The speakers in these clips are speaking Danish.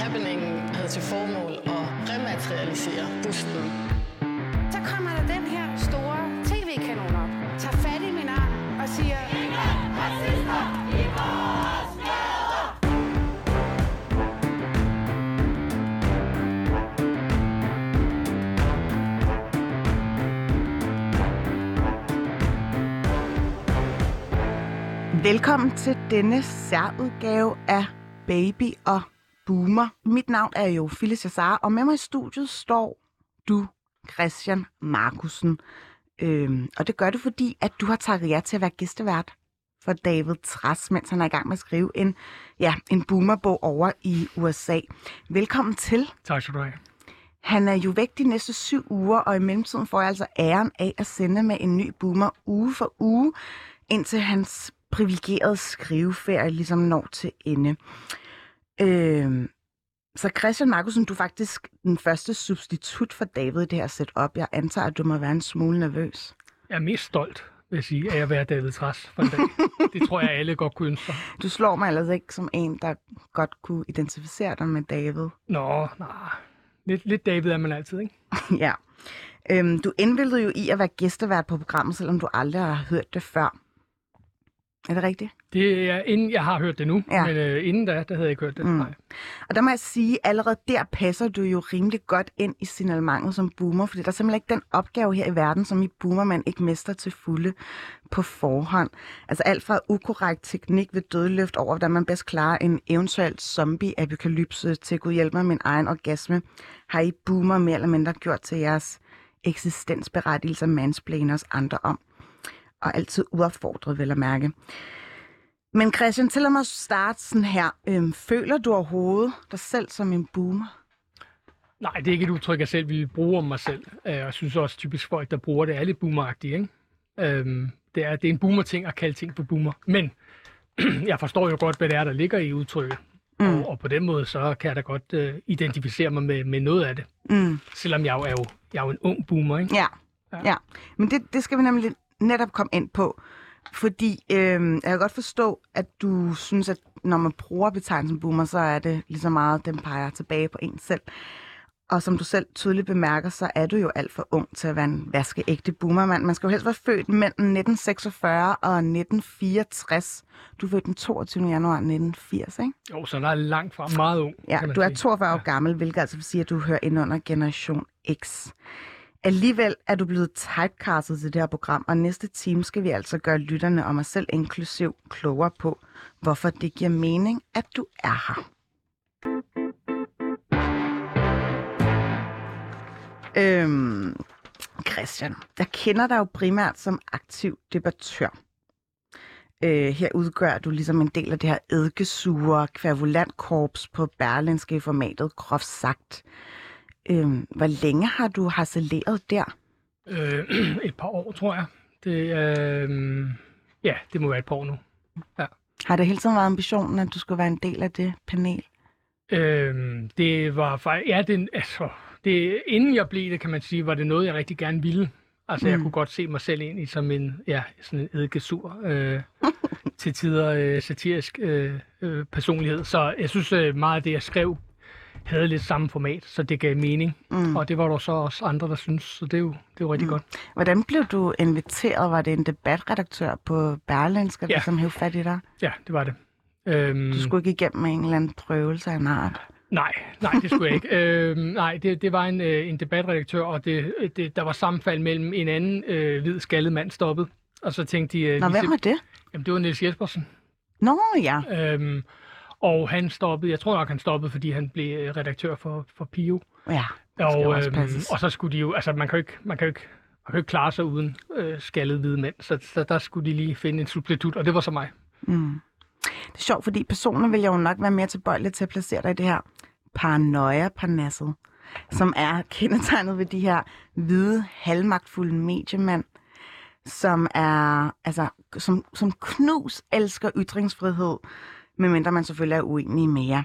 Happeningen havde til formål at rematerialisere busten. Så kommer der den Velkommen til denne særudgave af Baby og Boomer. Mit navn er jo Phyllis Jassar, og med mig i studiet står du, Christian Markusen. Øhm, og det gør du, fordi at du har takket ja til at være gæstevært for David Træs, mens han er i gang med at skrive en, ja, en boomerbog over i USA. Velkommen til. Tak skal du have. Han er jo væk de næste syv uger, og i mellemtiden får jeg altså æren af at sende med en ny boomer uge for uge, indtil hans privilegerede skriveferie ligesom når til ende. Øh, så Christian Markusen, du er faktisk den første substitut for David i det her setup. Jeg antager, at du må være en smule nervøs. Jeg er mest stolt, vil jeg sige, af at være David Træs for en dag. det tror jeg, alle godt kunne ønske sig. Du slår mig ellers ikke som en, der godt kunne identificere dig med David. Nå, nej. Lidt, lidt David er man altid, ikke? ja. Øhm, du indvildede jo i at være gæstevært på programmet, selvom du aldrig har hørt det før. Er det rigtigt? Det er inden jeg har hørt det nu, Ja. men øh, inden da, der havde jeg ikke hørt det. Mm. Nej. Og der må jeg sige, allerede der passer du jo rimelig godt ind i signalementet som boomer, fordi der er simpelthen ikke den opgave her i verden, som i boomer man ikke mester til fulde på forhånd. Altså alt fra ukorrekt teknik ved dødløft over, hvordan man bedst klarer en eventuel zombie-apokalypse til Gud hjælp mig min egen orgasme, har I boomer mere eller mindre gjort til jeres eksistensberettigelse mansplainers andre om. Og altid uopfordret, vel at mærke. Men Christian, til mig at starte sådan her. Øhm, føler du overhovedet dig selv som en boomer? nej, det er ikke et udtryk, jeg selv ville bruge om mig selv. Øh, Jeg synes også typisk folk, der bruger det, er lidt boomeragtige. Ikke? Øhm, det, er, det er en boomer-ting at kalde ting for boomer. Men jeg forstår jo godt, hvad det er, der ligger i udtrykket. Mm. Og, og på den måde, så kan jeg da godt øh, identificere mig med, med noget af det. Mm. Selvom jeg jo er jo, jeg er jo en ung boomer, ikke? Ja. Ja. ja. Men det, det skal vi nemlig netop komme ind på. Fordi øhm, jeg kan godt forstå, at du synes, at når man bruger betegnelsen boomer, så er det lige så meget, den peger tilbage på en selv. Og som du selv tydeligt bemærker, så er du jo alt for ung til at være en vaskeægte boomermand. Man skal jo helst være født mellem 1946 og 1964. Du er født den 22. januar 1980, ikke? Jo, så der er langt fra meget ung. Ja, du er sige. 42 år gammel, hvilket altså vil sige, at du hører ind under Generation X. Alligevel er du blevet typecastet til det her program, og næste time skal vi altså gøre lytterne og mig selv inklusiv klogere på, hvorfor det giver mening, at du er her. Øhm, Christian, jeg kender dig jo primært som aktiv debattør. Øh, her udgør du ligesom en del af det her eddikesure kvævulantkorps på Berlinske formatet, groft sagt. Øhm, hvor længe har du harceleret der? Øh, et par år, tror jeg. Det, øh, ja, det må være et par år nu. Har det hele tiden været ambitionen, at du skulle være en del af det panel? Øh, det var faktisk, ja, det, altså, det, inden jeg blev det, kan man sige, var det noget, jeg rigtig gerne ville. Altså, mm. jeg kunne godt se mig selv ind i som en, ja, sådan en eddikesur, øh, til tider øh, satirisk øh, øh, personlighed. Så jeg synes, øh, meget af det, jeg skrev, havde lidt samme format, så det gav mening. Mm. Og det var der så også andre, der synes, så det er jo, det er jo rigtig Mm. godt. Hvordan blev du inviteret? Var det en debatredaktør på Berlinske, der Ja. som hævde fat i dig? Ja, det var det. Øhm, Du skulle ikke igennem en eller anden prøvelse af en art. Nej, nej, det skulle jeg ikke. øhm, nej, det, det var en, øh, en debatredaktør, og det, det, der var sammenfald mellem en anden øh, hvid skaldet mand stoppet. Og så tænkte de... Øh, Nå, hvem var det? Jamen, det var Niels Jespersen. Nå, ja. Øhm, og han stoppede, jeg tror nok, han stoppede, fordi han blev øh, redaktør for, for Pio. Ja, Og, øhm, og så skulle de jo, altså man kan jo ikke, man kan jo ikke, man kan jo ikke klare sig uden øh, skaldet hvide mænd, så, så der skulle de lige finde en substitut, og det var så mig. Mm. Det er sjovt, fordi personer vil jeg jo nok være mere tilbøjelig til at placere dig i det her paranoia-parnasset, som er kendetegnet ved de her hvide, halvmagtfulde mediemænd, som er, altså, som, som knus elsker ytringsfrihed, medmindre man selvfølgelig er uenig med jer.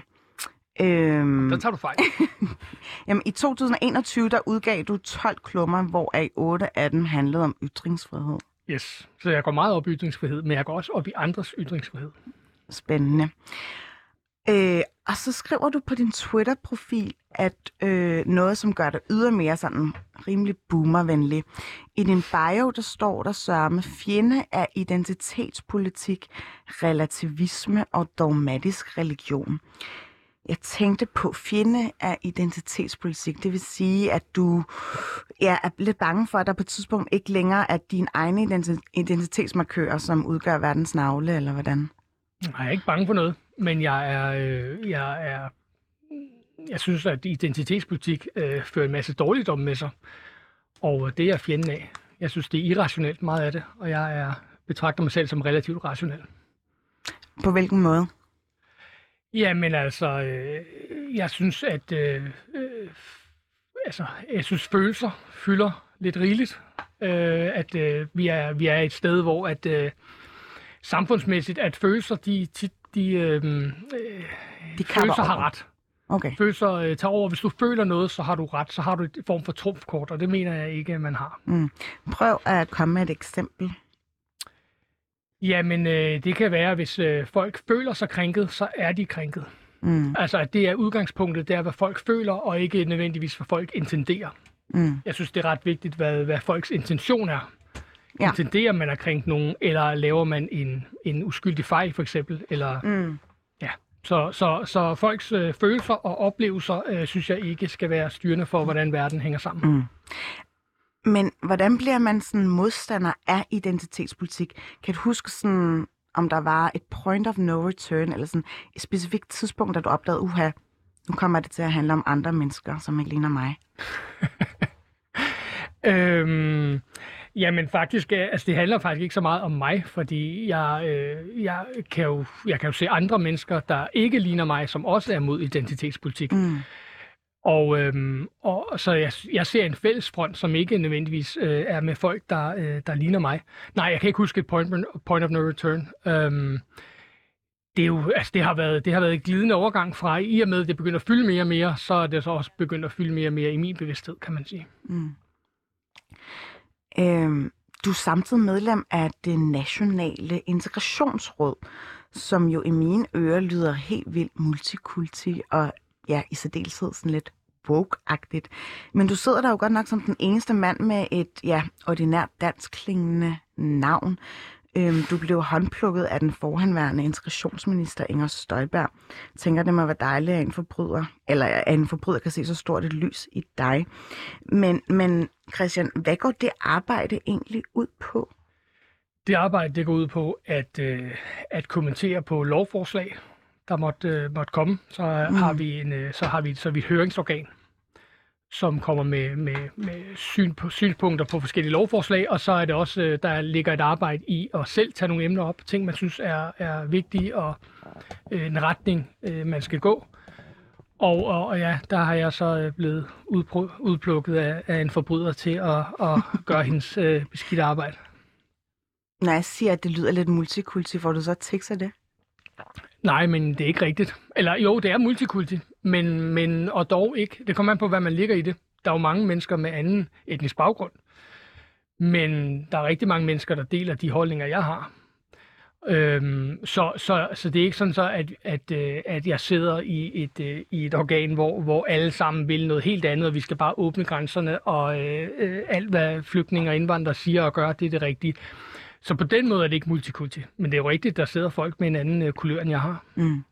Øhm, Der tager du fejl. jamen, I 2021, der udgav du 12 klummer, hvoraf 8 af dem handlede om ytringsfrihed. Yes. Så jeg går meget op i ytringsfrihed, men jeg går også op i andres ytringsfrihed. Spændende. Øh, og så skriver du på din Twitter-profil, at øh, noget, som gør dig ydermere sådan rimelig boomervenlig. I din bio, der står der sørme fjende af identitetspolitik, relativisme og dogmatisk religion. Jeg tænkte på fjende af identitetspolitik. Det vil sige, at du ja, er lidt bange for, at der på et tidspunkt ikke længere er din egen identitetsmarkører, som udgør verdens navle, eller hvordan? Jeg er ikke bange for noget, men jeg er, øh, jeg er jeg synes, at identitetspolitik øh, fører en masse dårligdom med sig, og det er jeg fjenden af. Jeg synes, det er irrationelt meget af det, og jeg er, betragter mig selv som relativt rationel. På hvilken måde? Jamen altså, øh, jeg synes, at øh, øh, altså, jeg synes, følelser fylder lidt rigeligt. Øh, at øh, vi, er, vi er et sted, hvor at øh, samfundsmæssigt, at følelser, de, de, de, øh, de følelser har ret. Okay. Følelser øh, tager over. Hvis du føler noget, så har du ret. Så har du et form for trumfkort, og det mener jeg ikke, at man har. Mm. Prøv at komme med et eksempel. Jamen, øh, det kan være, hvis øh, folk føler sig krænket, så er de krænket. Mm. Altså, at det er udgangspunktet, det er, hvad folk føler, og ikke nødvendigvis, hvad folk intenderer. Mm. Jeg synes, det er ret vigtigt, hvad, hvad folks intention er. Ja. Intenderer man at krænke nogen, eller laver man en, en uskyldig fejl, for eksempel, eller... Mm. Ja. Så, så, så folks øh, følelser og oplevelser, øh, synes jeg ikke skal være styrende for, hvordan verden hænger sammen. Mm. Men hvordan bliver man sådan modstander af identitetspolitik? Kan du huske sådan, om der var et point of no return, eller sådan et specifikt tidspunkt, da du opdagede, uha, nu kommer det til at handle om andre mennesker, som ikke ligner mig? øhm, jamen faktisk, øh, altså det handler faktisk ikke så meget om mig, fordi jeg, øh, jeg, kan jo, jeg kan jo se andre mennesker, der ikke ligner mig, som også er mod identitetspolitik. Mm. Og, øhm, og så jeg, jeg ser en fælles front, som ikke nødvendigvis øh, er med folk, der, øh, der ligner mig. Nej, jeg kan ikke huske et point, point of no return. Øhm, det, er jo, altså det, har været, det har været en glidende overgang fra, i og med, at det begynder at fylde mere og mere, så er det så også begyndt at fylde mere og mere i min bevidsthed, kan man sige. Mm. Øhm, du er samtidig medlem af det nationale integrationsråd, som jo i mine ører lyder helt vildt multikulti og ja, i særdeleshed sådan lidt woke-agtigt. Men du sidder der jo godt nok som den eneste mand med et ja, ordinært dansk klingende navn. Øhm, du blev håndplukket af den forhenværende integrationsminister Inger Støjberg. Tænker, det må være dejligt, at en forbryder, eller at en forbryder kan se så stort et lys i dig. Men, men Christian, hvad går det arbejde egentlig ud på? Det arbejde det går ud på at, øh, at kommentere på lovforslag, der måtte, øh, måtte komme, så mm. har vi en, øh, så har vi, så vi et høringsorgan, som kommer med, med, med syn på, synspunkter på forskellige lovforslag, og så er det også, øh, der ligger et arbejde i at selv tage nogle emner op, ting man synes er, er vigtige, og øh, en retning, øh, man skal gå. Og, og, og ja, der har jeg så øh, blevet udplukket af, af en forbryder til at, at gøre hendes øh, beskidte arbejde. Når jeg siger, at det lyder lidt multikulti, får du så tekster det? Nej, men det er ikke rigtigt. Eller jo, det er multikulti, men, men og dog ikke. Det kommer an på, hvad man ligger i det. Der er jo mange mennesker med anden etnisk baggrund. Men der er rigtig mange mennesker, der deler de holdninger, jeg har. Øhm, så, så, så det er ikke sådan så, at, at, øh, at jeg sidder i et, øh, i et organ, hvor, hvor alle sammen vil noget helt andet, og vi skal bare åbne grænserne, og øh, øh, alt, hvad flygtninge og indvandrere siger og gør, det er det rigtige. Så på den måde er det ikke multikulti. Men det er jo rigtigt, der sidder folk med en anden kulør, end jeg har. Mm.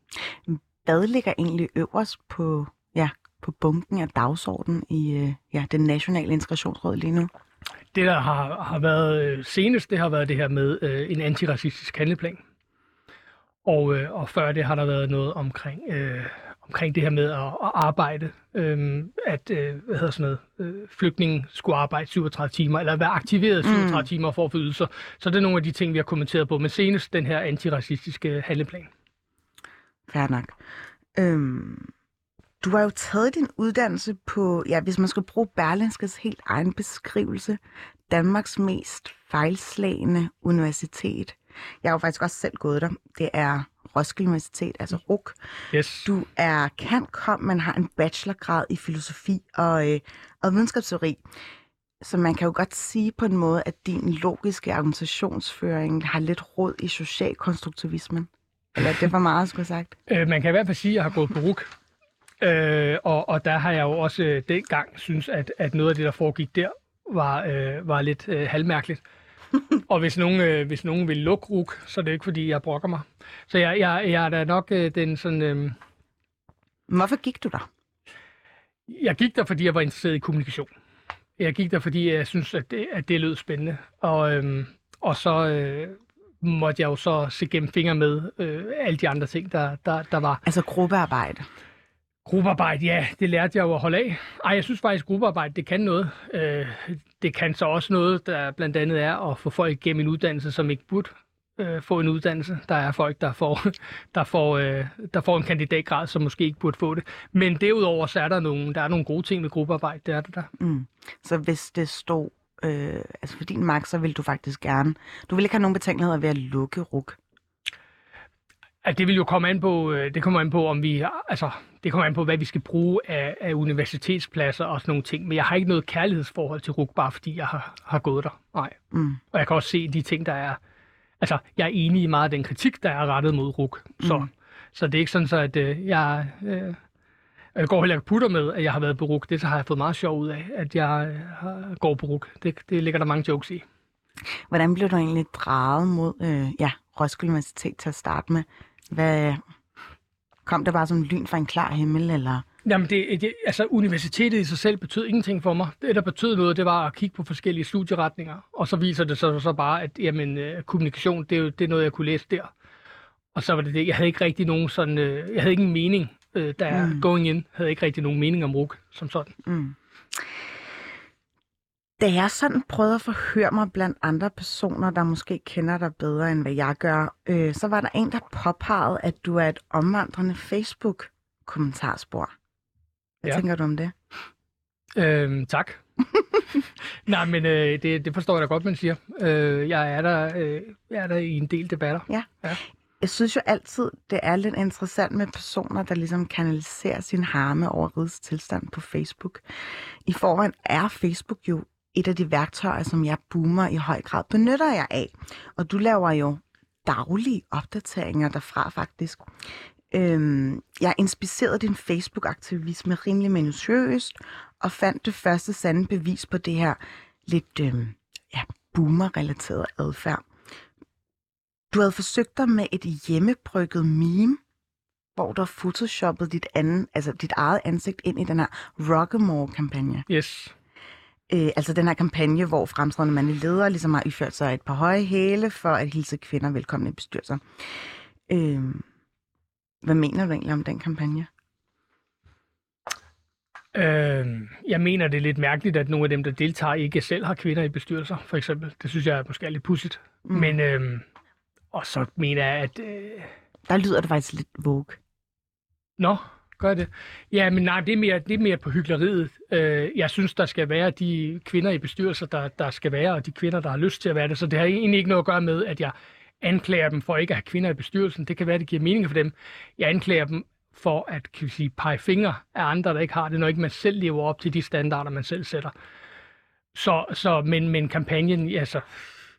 Hvad ligger egentlig øverst på, ja, på bunken af dagsordenen i øh, ja, den nationale integrationsråd lige nu? Det, der har, har været øh, senest, det har været det her med øh, en antiracistisk handleplan. Og, øh, og før det har der været noget omkring øh, omkring det her med at, at arbejde, øhm, at øh, hvad hedder sådan noget, øh, flygtningen skulle arbejde 37 timer, eller være aktiveret 37 mm. timer for at få ydelser. Så det er nogle af de ting, vi har kommenteret på, men senest den her antiracistiske handleplan. Fair nok. Øhm, du har jo taget din uddannelse på, ja, hvis man skal bruge Berlinskes helt egen beskrivelse, Danmarks mest fejlslagende universitet. Jeg har jo faktisk også selv gået der. Det er Roskilde Universitet, altså RUK. Yes. Du er kom, men har en bachelorgrad i filosofi og, øh, og videnskabsteori. Så man kan jo godt sige på en måde, at din logiske argumentationsføring har lidt råd i socialkonstruktivismen. Eller er det for meget, skulle sagt? Øh, man kan i hvert fald sige, at jeg har gået på RUK. Øh, og, og der har jeg jo også øh, dengang synes, at, at noget af det, der foregik der, var, øh, var lidt øh, halvmærkeligt. og hvis nogen, øh, hvis nogen vil lukke RUK, så er det ikke, fordi jeg brokker mig. Så jeg, jeg, jeg er da nok øh, den sådan... Øh, Hvorfor gik du der? jeg gik der, fordi jeg var interesseret i kommunikation. Jeg gik der, fordi jeg synes, at det, at det lød spændende. Og, øhm, og så øh, måtte jeg jo så se gennem fingre med øh, alle de andre ting, der, der, der var. Altså gruppearbejde. Gruppearbejde, ja, det lærte jeg jo at holde af. Ej, jeg synes faktisk, at gruppearbejde, det kan noget. Øh, det kan så også noget, der blandt andet er at få folk igennem en uddannelse, som ikke burde øh, få en uddannelse. Der er folk, der får, der, får, øh, der får en kandidatgrad, som måske ikke burde få det. Men derudover, så er der nogle, der er nogle gode ting med gruppearbejde, det er der der. Mm. Så hvis det stod, øh, altså for din magt, så ville du faktisk gerne, du ville ikke have nogen betænkeligheder ved at lukke RUK. At det vil jo komme an på, øh, det kommer an på, om vi, altså, det kommer an på, hvad vi skal bruge af, af universitetspladser og sådan nogle ting. Men jeg har ikke noget kærlighedsforhold til RUK, bare fordi jeg har, har gået der. Nej. Mm. Og jeg kan også se de ting, der er... Altså, jeg er enig i meget af den kritik, der er rettet mod RUK. Så, mm. så det er ikke sådan, så at øh, jeg... Øh, jeg går heller ikke putter med, at jeg har været på RUK. Det så har jeg fået meget sjov ud af, at jeg øh, har, går på RUK. Det, det ligger der mange jokes i. Hvordan blev du egentlig draget mod øh, ja, Roskilde Universitet til at starte med? Hvad, kom det bare som lyn fra en klar himmel, eller? Jamen, det, det, altså universitetet i sig selv betød ingenting for mig. Det, der betød noget, det var at kigge på forskellige studieretninger, og så viser det sig så bare, at jamen, øh, kommunikation, det er, jo, det er noget, jeg kunne læse der. Og så var det det. Jeg havde ikke rigtig nogen sådan, øh, jeg havde ikke en mening, øh, der Mm. mm. going in, havde ikke rigtig nogen mening om RUK som sådan. Mm. Da jeg sådan prøvede at forhøre mig blandt andre personer, der måske kender dig bedre, end hvad jeg gør, øh, så var der en, der påpegede, at du er et omvandrende Facebook-kommentarspor. Hvad Ja. tænker du om det? Øhm, tak. Nej, men øh, det, det forstår jeg da godt, man siger. Øh, jeg, er der, øh, jeg er der i en del debatter. Jeg synes jo altid, det er lidt interessant med personer, der ligesom kanaliserer sin harme over rigets tilstand på Facebook. I forvejen er Facebook jo et af de værktøjer, som jeg boomer i høj grad benytter jeg af. Og du laver jo daglige opdateringer derfra faktisk. Øhm, jeg inspicerede din Facebook-aktivisme rimelig minutiøst, og fandt det første sande bevis på det her lidt øhm, ja, boomer-relateret adfærd. Du havde forsøgt dig med et hjemmebrygget meme, hvor du har photoshoppet dit, anden, altså dit eget ansigt ind i den her Rockemore-kampagne. Yes. Øh, altså den her kampagne, hvor fremtrædende mandlige ledere ligesom har iført sig et par høje hæle for at hilse kvinder velkommen i bestyrelser. Øh, hvad mener du egentlig om den kampagne? Øh, jeg mener, det er lidt mærkeligt, at nogle af dem, der deltager, ikke selv har kvinder i bestyrelser, for eksempel. Det synes jeg måske er lidt pudsigt. Mm. Men, øh, og så mener jeg, at... Øh, Der lyder det faktisk lidt vogue. Nå, gør det. Ja, men nej, det er mere, det er mere på hyggeleriet. Øh, jeg synes, der skal være de kvinder i bestyrelser, der, der skal være, og de kvinder, der har lyst til at være det. Så det har egentlig ikke noget at gøre med, at jeg anklager dem for ikke at have kvinder i bestyrelsen. Det kan være, det giver mening for dem. Jeg anklager dem for at kan vi sige, pege fingre af andre, der ikke har det, når ikke man selv lever op til de standarder, man selv sætter. Så, så men, men kampagnen, altså,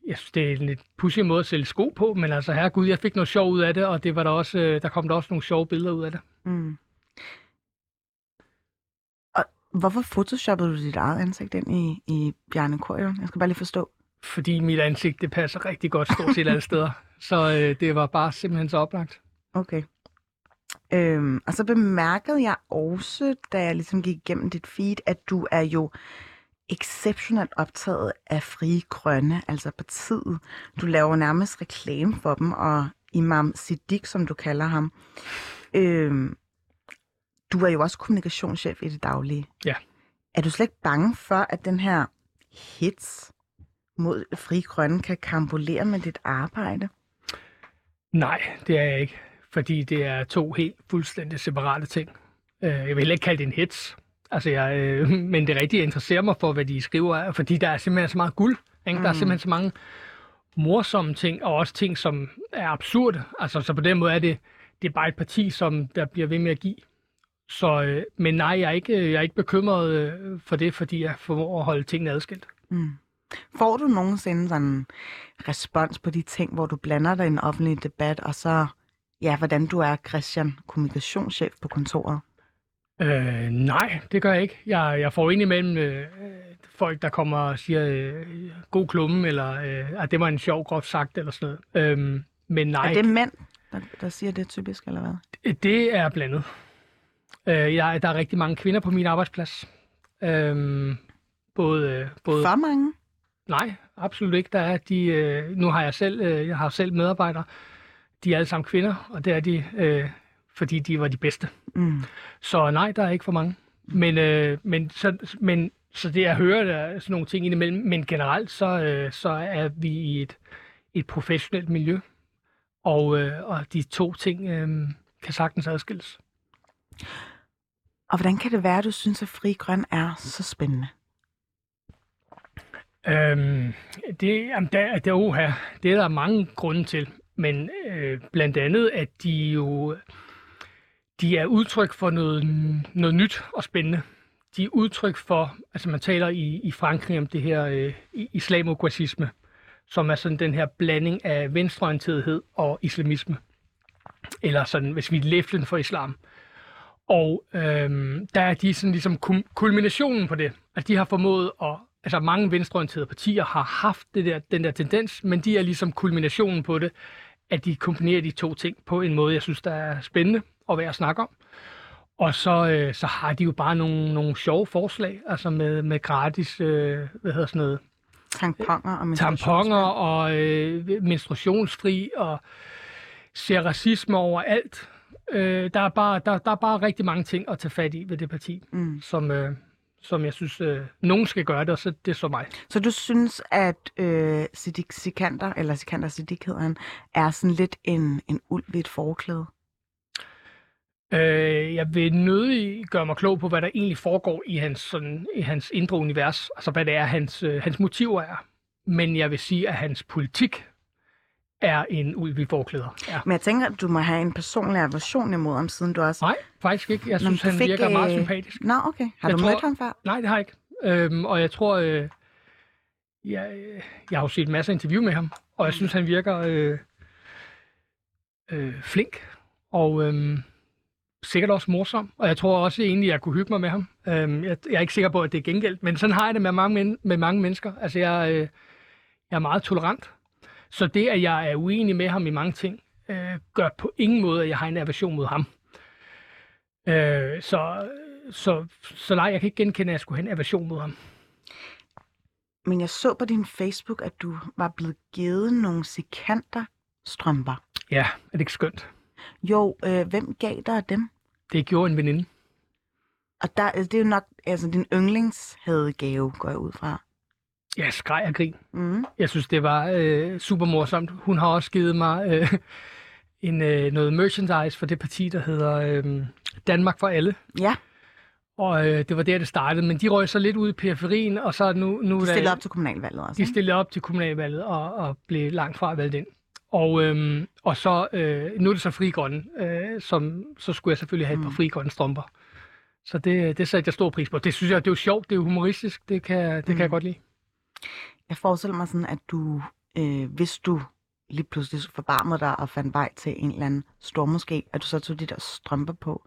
jeg synes, det er en lidt pussy måde at sælge sko på, men altså, herregud, jeg fik noget sjov ud af det, og det var der, også, øh, der kom der også nogle sjove billeder ud af det. Mm. Og hvorfor photoshoppede du dit eget ansigt ind i, i Bjarne Korjo? Jeg skal bare lige forstå. fordi mit ansigt det passer rigtig godt stort set alle steder. Så øh, det var bare simpelthen så oplagt. Okay. Øhm, og så bemærkede jeg også, da jeg ligesom gik igennem dit feed, at du er jo exceptionelt optaget af Frie Grønne, altså partiet. Du laver nærmest reklame for dem, og Imam Siddiq, som du kalder ham. Øhm, du er jo også kommunikationschef i det daglige. Ja. Er du slet ikke bange for, at den her hits mod Frie Grønne kan kambolere med dit arbejde? Nej, det er jeg ikke. Fordi det er to helt fuldstændig separate ting. Øh, jeg vil heller ikke kalde det en hits. Altså, jeg, øh, men det rigtige interesserer mig for, hvad de skriver, fordi der er simpelthen så meget guld. Ikke? Der er Mm. simpelthen så mange morsomme ting, og også ting, som er absurde. Altså, så på den måde er det, det er bare et parti, som der bliver ved med at give. Så, øh, men nej, jeg er ikke, jeg er ikke bekymret øh, for det, fordi jeg formår at holde tingene adskilt. Mm. Får du nogensinde sådan en respons på de ting, hvor du blander dig i en offentlig debat, og så ja, hvordan du er, Christian, kommunikationschef på kontoret? Øh, nej, det gør jeg ikke. Jeg, jeg får indimellem øh, folk, der kommer og siger, øh, god klumme, eller øh, at det var en sjov, groft sagt, eller sådan noget. Øhm, men nej, Er det mænd, der, der siger det typisk, eller hvad? det er blandet. Øh, jeg, der er rigtig mange kvinder på min arbejdsplads. Øhm, både, øh, både For mange? Nej, absolut ikke. Der er de, øh, nu har jeg selv, øh, jeg har selv medarbejdere. De er alle sammen kvinder, og det er de, øh, fordi de var de bedste. Mm. Så nej, der er ikke for mange. Men, øh, men, så, men så det jeg hører, der er sådan nogle ting indimellem. Men generelt, så, øh, så er vi i et, et professionelt miljø. Og, øh, og de to ting øh, kan sagtens adskilles. Og hvordan kan det være, at du synes, at Fri Grøn er så spændende? Øhm, det, jamen, der, der, uha, det er der mange grunde til. Men øh, blandt andet, at de jo de er udtryk for noget, noget nyt og spændende. De er udtryk for, altså man taler i, i Frankrig om det her øh, islamogracisme, som er sådan den her blanding af venstreorienterethed og islamisme. Eller sådan, hvis vi er læflen for islam. Og øhm, der er de sådan ligesom kum- kulminationen på det. At de har formået at, altså mange venstreorienterede partier har haft det der, den der tendens, men de er ligesom kulminationen på det, at de kombinerer de to ting på en måde, jeg synes, der er spændende at være at snakke om. Og så, øh, så har de jo bare nogle, nogle sjove forslag, altså med, med gratis, øh, hvad hedder sådan noget, Tamponer og tamponer og øh, menstruationsfri og ser racisme overalt. Øh, der, er bare, der, der er bare rigtig mange ting at tage fat i ved det parti, Mm. som, øh, som jeg synes, øh, nogen skal gøre det, og så det er så mig. Så du synes, at øh, Siddiq Sikander, eller Sikander Siddiq hedder han, er sådan lidt en, en ulv ved et forklæde? Øh, jeg vil nødig gøre mig klog på, hvad der egentlig foregår i hans, sådan, i hans indre univers, altså hvad det er, hans, øh, hans motiver er. Men jeg vil sige, at hans politik er en ulv i forklæder. Ja. Men jeg tænker, at du må have en personlig aversion imod ham, siden du også... Nej, faktisk ikke. Jeg synes, han fik, virker meget øh, sympatisk. Nå, okay. Har Jeg du tror- mødt ham før? Nej, det har jeg ikke. Øhm, og jeg tror, øh, jeg, øh, jeg har jo set masser af interview med ham, og jeg synes, han virker øh, øh, flink, og øh, sikkert også morsom. Og jeg tror også egentlig, jeg kunne hygge mig med ham. Øhm, jeg, jeg er ikke sikker på, at det er gengældt, men sådan har jeg det med mange, men- med mange mennesker. Altså, jeg, øh, jeg er meget tolerant. Så det, at jeg er uenig med ham i mange ting, øh, gør på ingen måde, at jeg har en aversion mod ham. Øh, så, så, så nej, jeg kan ikke genkende, at jeg skulle have en aversion mod ham. Men jeg så på din Facebook, at du var blevet givet nogle sekanter strømper. Ja, er det ikke skønt? Jo, øh, hvem gav dig dem? Det gjorde en veninde. Og der, det er jo nok altså, din yndlingshadegave, går jeg ud fra. Jeg skreg og grin. Mm. Jeg synes, det var øh, super morsomt. Hun har også givet mig øh, en, øh, noget merchandise for det parti, der hedder øh, Danmark for alle. Ja, Og øh, det var der, det startede. Men de røg så lidt ud i periferien, og så nu... nu de der- stillede op til kommunalvalget også. De ikke? stillede op til kommunalvalget og, og blev langt fra valgt ind. Og, øhm, og så, øh, nu er det så fri grønne, øh, som, så skulle jeg selvfølgelig have et par Mm. fri grønne strømper. Så det, det satte jeg stor pris på. Det synes jeg, det er jo sjovt, det er jo humoristisk, det kan, det kan jeg Mm. godt lide. Jeg forestiller mig sådan, at du, øh, hvis du lige pludselig forbarmede dig og fandt vej til en eller anden stormoské, at du så tog de der strømper på.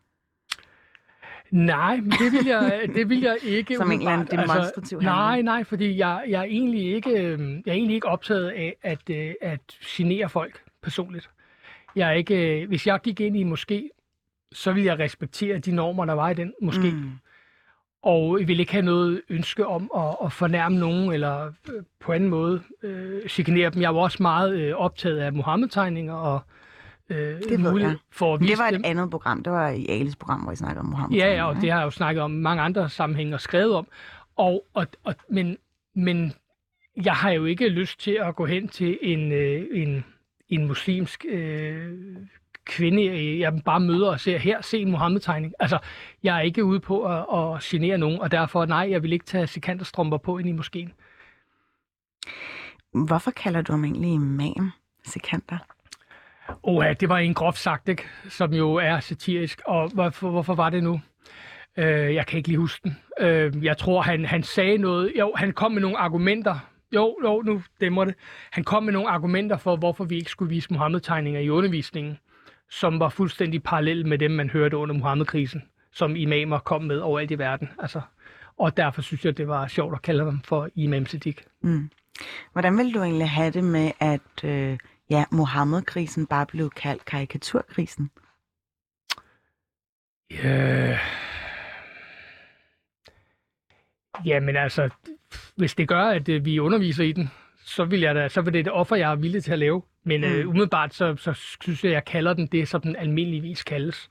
Nej, men det vil jeg, det vil jeg ikke. Som en eller anden umiddelbart. demonstrativ Nej, handling. nej, fordi jeg, jeg, er egentlig ikke, øh, jeg er egentlig ikke optaget af at, øh, at genere folk personligt. Jeg er ikke, øh, hvis jeg gik ind i en moské, så vil jeg respektere de normer, der var i den moské. Mm. Og jeg vil ikke have noget ønske om at, at fornærme nogen, eller øh, på anden måde øh, chikanere dem. Jeg var også meget øh, optaget af Mohammed-tegninger, og øh, ved mulighed jeg. for at vise det var dem. et andet program. Det var i Alis program, hvor I snakkede om Mohammed. Ja, ja, og det har jeg jo snakket om mange andre sammenhænge og skrevet om. Og, og, og, men, men jeg har jo ikke lyst til at gå hen til en, øh, en, en muslimsk øh, kvinde, jeg bare møder og ser her, se en Mohammed-tegning. Altså, jeg er ikke ude på at, at genere nogen, og derfor nej, jeg vil ikke tage sekanterstrømper på ind i moskeen. Hvorfor kalder du ham egentlig imam, Sikander? Åh, ja, det var en groft sagt, ikke? som jo er satirisk. Og hvorfor, hvorfor var det nu? Øh, jeg kan ikke lige huske den. Øh, jeg tror, han, han sagde noget. Jo, han kom med nogle argumenter. Jo, jo, nu dæmmer det. Han kom med nogle argumenter for, hvorfor vi ikke skulle vise Mohammed-tegninger i undervisningen. som var fuldstændig parallel med dem, man hørte under Muhammed-krisen, som imamer kom med overalt i verden. Altså, og derfor synes jeg, det var sjovt at kalde dem for Imam Siddiq. Mm. Hvordan vil du egentlig have det med, at øh, ja, Mohammed-krisen bare blev kaldt karikaturkrisen? Ja. Jamen altså, hvis det gør, at øh, vi underviser i den, så vil, jeg da, så vil det et offer, jeg er villig til at lave. Men mm. øh, umiddelbart, så, så synes jeg, at jeg kalder den det, som den almindeligvis kaldes.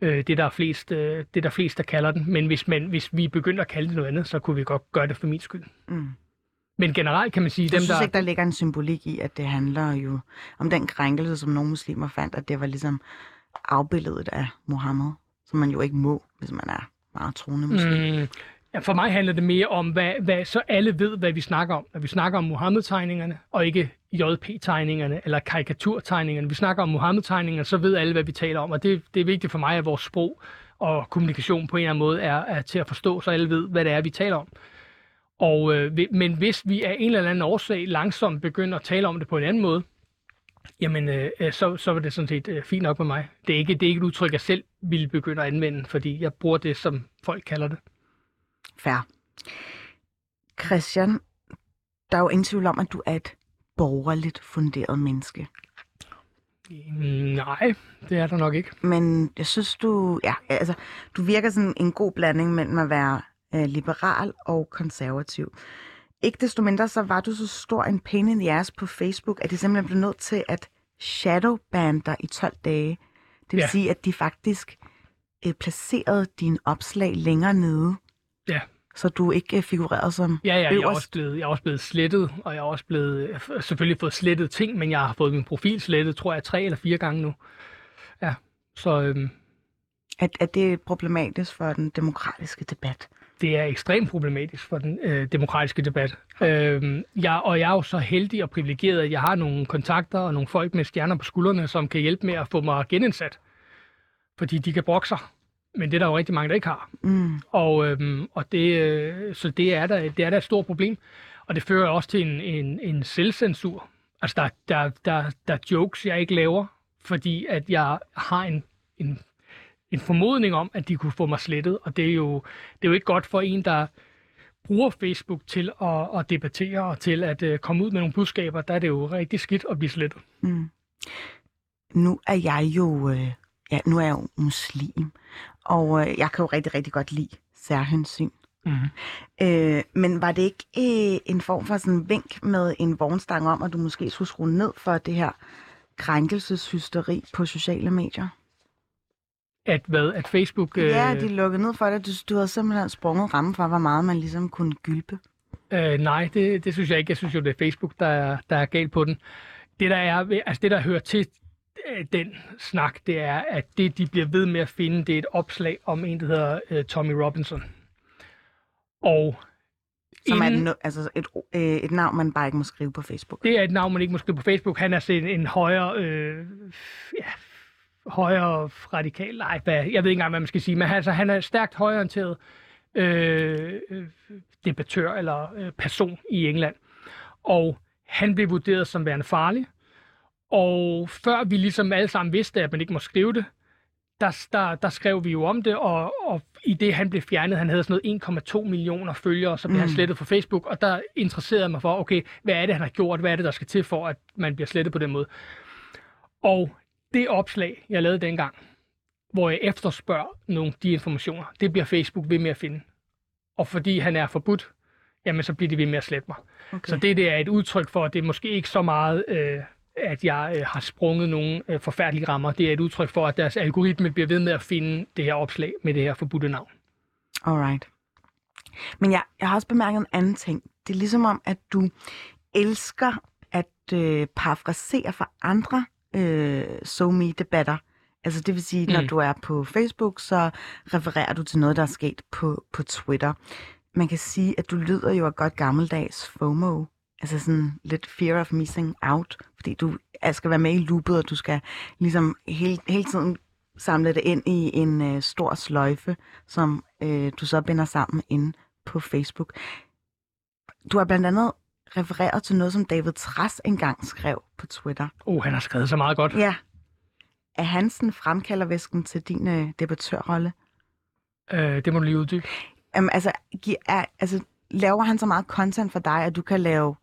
Øh, det, der er flest, øh, det der flest, der kalder den. Men hvis, man, hvis vi begynder at kalde det noget andet, så kunne vi godt gøre det for min skyld. Mm. Men generelt kan man sige, Jeg dem synes der... ikke, der ligger en symbolik i, at det handler jo om den krænkelse, som nogle muslimer fandt, at det var ligesom afbilledet af Mohammed, som man jo ikke må, hvis man er meget troende muslim. Mm, ja, for mig handler det mere om, hvad, hvad, så alle ved, hvad vi snakker om. Når vi snakker om Mohammed-tegningerne, og ikke JP-tegningerne eller karikaturtegningerne. Vi snakker om Mohammed-tegningerne, så ved alle, hvad vi taler om. Og det, det er vigtigt for mig, at vores sprog og kommunikation på en eller anden måde er, er til at forstå, så alle ved, hvad det er, vi taler om. Og, øh, men hvis vi af en eller anden årsag langsomt begynder at tale om det på en anden måde, jamen øh, øh, så, så var det sådan set øh, fint nok med mig. Det er, ikke, det er ikke et udtryk, jeg selv ville begynde at anvende, fordi jeg bruger det, som folk kalder det. Fair. Christian, der er jo ingen tvivl om, at du er et borgerligt funderet menneske. Nej, det er der nok ikke. Men jeg synes, du, ja, altså, du virker sådan en god blanding mellem at være øh, liberal og konservativ. Ikke desto mindre, så var du så stor en pain in the ass på Facebook, at de simpelthen blev nødt til at shadowban dig i 12 dage. Det vil Ja. sige, at de faktisk øh, placerede dine opslag længere nede, Ja. så du ikke øh, figurerede som Ja, ja, jeg er, også blevet, jeg er også blevet slettet, og jeg har også blevet, har selvfølgelig fået slettet ting, men jeg har fået min profil slettet, tror jeg, tre eller fire gange nu. Ja, så øhm, At, at det er problematisk for den demokratiske debat. Det er ekstremt problematisk for den øh, demokratiske debat. Øhm, jeg, og jeg er jo så heldig og privilegeret, at jeg har nogle kontakter og nogle folk med stjerner på skuldrene, som kan hjælpe med at få mig genindsat. Fordi de kan brokke sig. Men det er der jo rigtig mange, der ikke har. Mm. Og, øhm, og det, øh, så det er, der, det er der et stort problem. Og det fører også til en, en, en selvcensur. Altså, der, der, der, der er jokes, jeg ikke laver, fordi at jeg har en, en, en formodning om, at de kunne få mig slettet. Og det er jo, det er jo ikke godt for en, der bruger Facebook til at, at debattere og til at uh, komme ud med nogle budskaber. Der er det jo rigtig skidt at blive slettet. Mm. Nu er jeg jo, øh, ja, nu er jeg jo muslim, og øh, jeg kan jo rigtig, rigtig godt lide særhensyn. Mm-hmm. Øh, men var det ikke øh, en form for sådan en vink med en vognstang om, at du måske skulle skrue ned for det her krænkelseshysteri på sociale medier? At hvad? At Facebook... Øh... Ja, de lukkede ned for det. Du, du havde simpelthen sprunget ramme for, hvor meget man ligesom kunne gylpe. Øh, nej, det, det synes jeg ikke. Jeg synes jo, det er Facebook, der er, der er galt på den. Det, der er, altså det, der hører til øh, den snak, det er, at det, de bliver ved med at finde, det er et opslag om en, der hedder øh, Tommy Robinson. Og Som er et, inden- altså et, øh, et navn, man bare ikke må skrive på Facebook. det er et navn, man ikke må skrive på Facebook. Han er sådan en højere, øh, ja, højere radikal, nej, hvad, jeg ved ikke engang, hvad man skal sige, men altså, han er stærkt højorienteret øh, øh, debattør eller øh, person i England. Og han blev vurderet som værende farlig. Og før vi ligesom alle sammen vidste, at man ikke må skrive det, der, der, der skrev vi jo om det, og, og i det han blev fjernet, han havde sådan noget 1,2 millioner følgere, så blev mm. han slettet fra Facebook, og der interesserede mig for, okay, hvad er det, han har gjort, hvad er det, der skal til for, at man bliver slettet på den måde. Og det opslag, jeg lavede dengang, hvor jeg efterspørger nogle de informationer, det bliver Facebook ved med at finde. Og fordi han er forbudt, jamen så bliver de ved med at slette mig. Okay. Så det, det er et udtryk for, at det er måske ikke så meget, øh, at jeg øh, har sprunget nogle øh, forfærdelige rammer. Det er et udtryk for, at deres algoritme bliver ved med at finde det her opslag med det her forbudte navn. Alright. Men jeg, jeg har også bemærket en anden ting. Det er ligesom om, at du elsker at øh, parafrasere for andre øh, SoMe-debatter. Altså det vil sige, mm. når du er på Facebook, så refererer du til noget, der er sket på, på Twitter. Man kan sige, at du lyder jo af godt gammeldags FOMO. Altså sådan lidt fear of missing out. Fordi du skal være med i loopet, og du skal ligesom hele, hele tiden samle det ind i en øh, stor sløjfe, som øh, du så binder sammen inde på Facebook. Du har blandt andet refereret til noget, som David Tras engang skrev på Twitter. Oh, han har skrevet så meget godt. Ja. er han sådan fremkaldervæsken til din øh, debattørrolle? Øh, det må du lige uddybe. Um, altså, gi- er, altså, laver han så meget content for dig, at du kan lave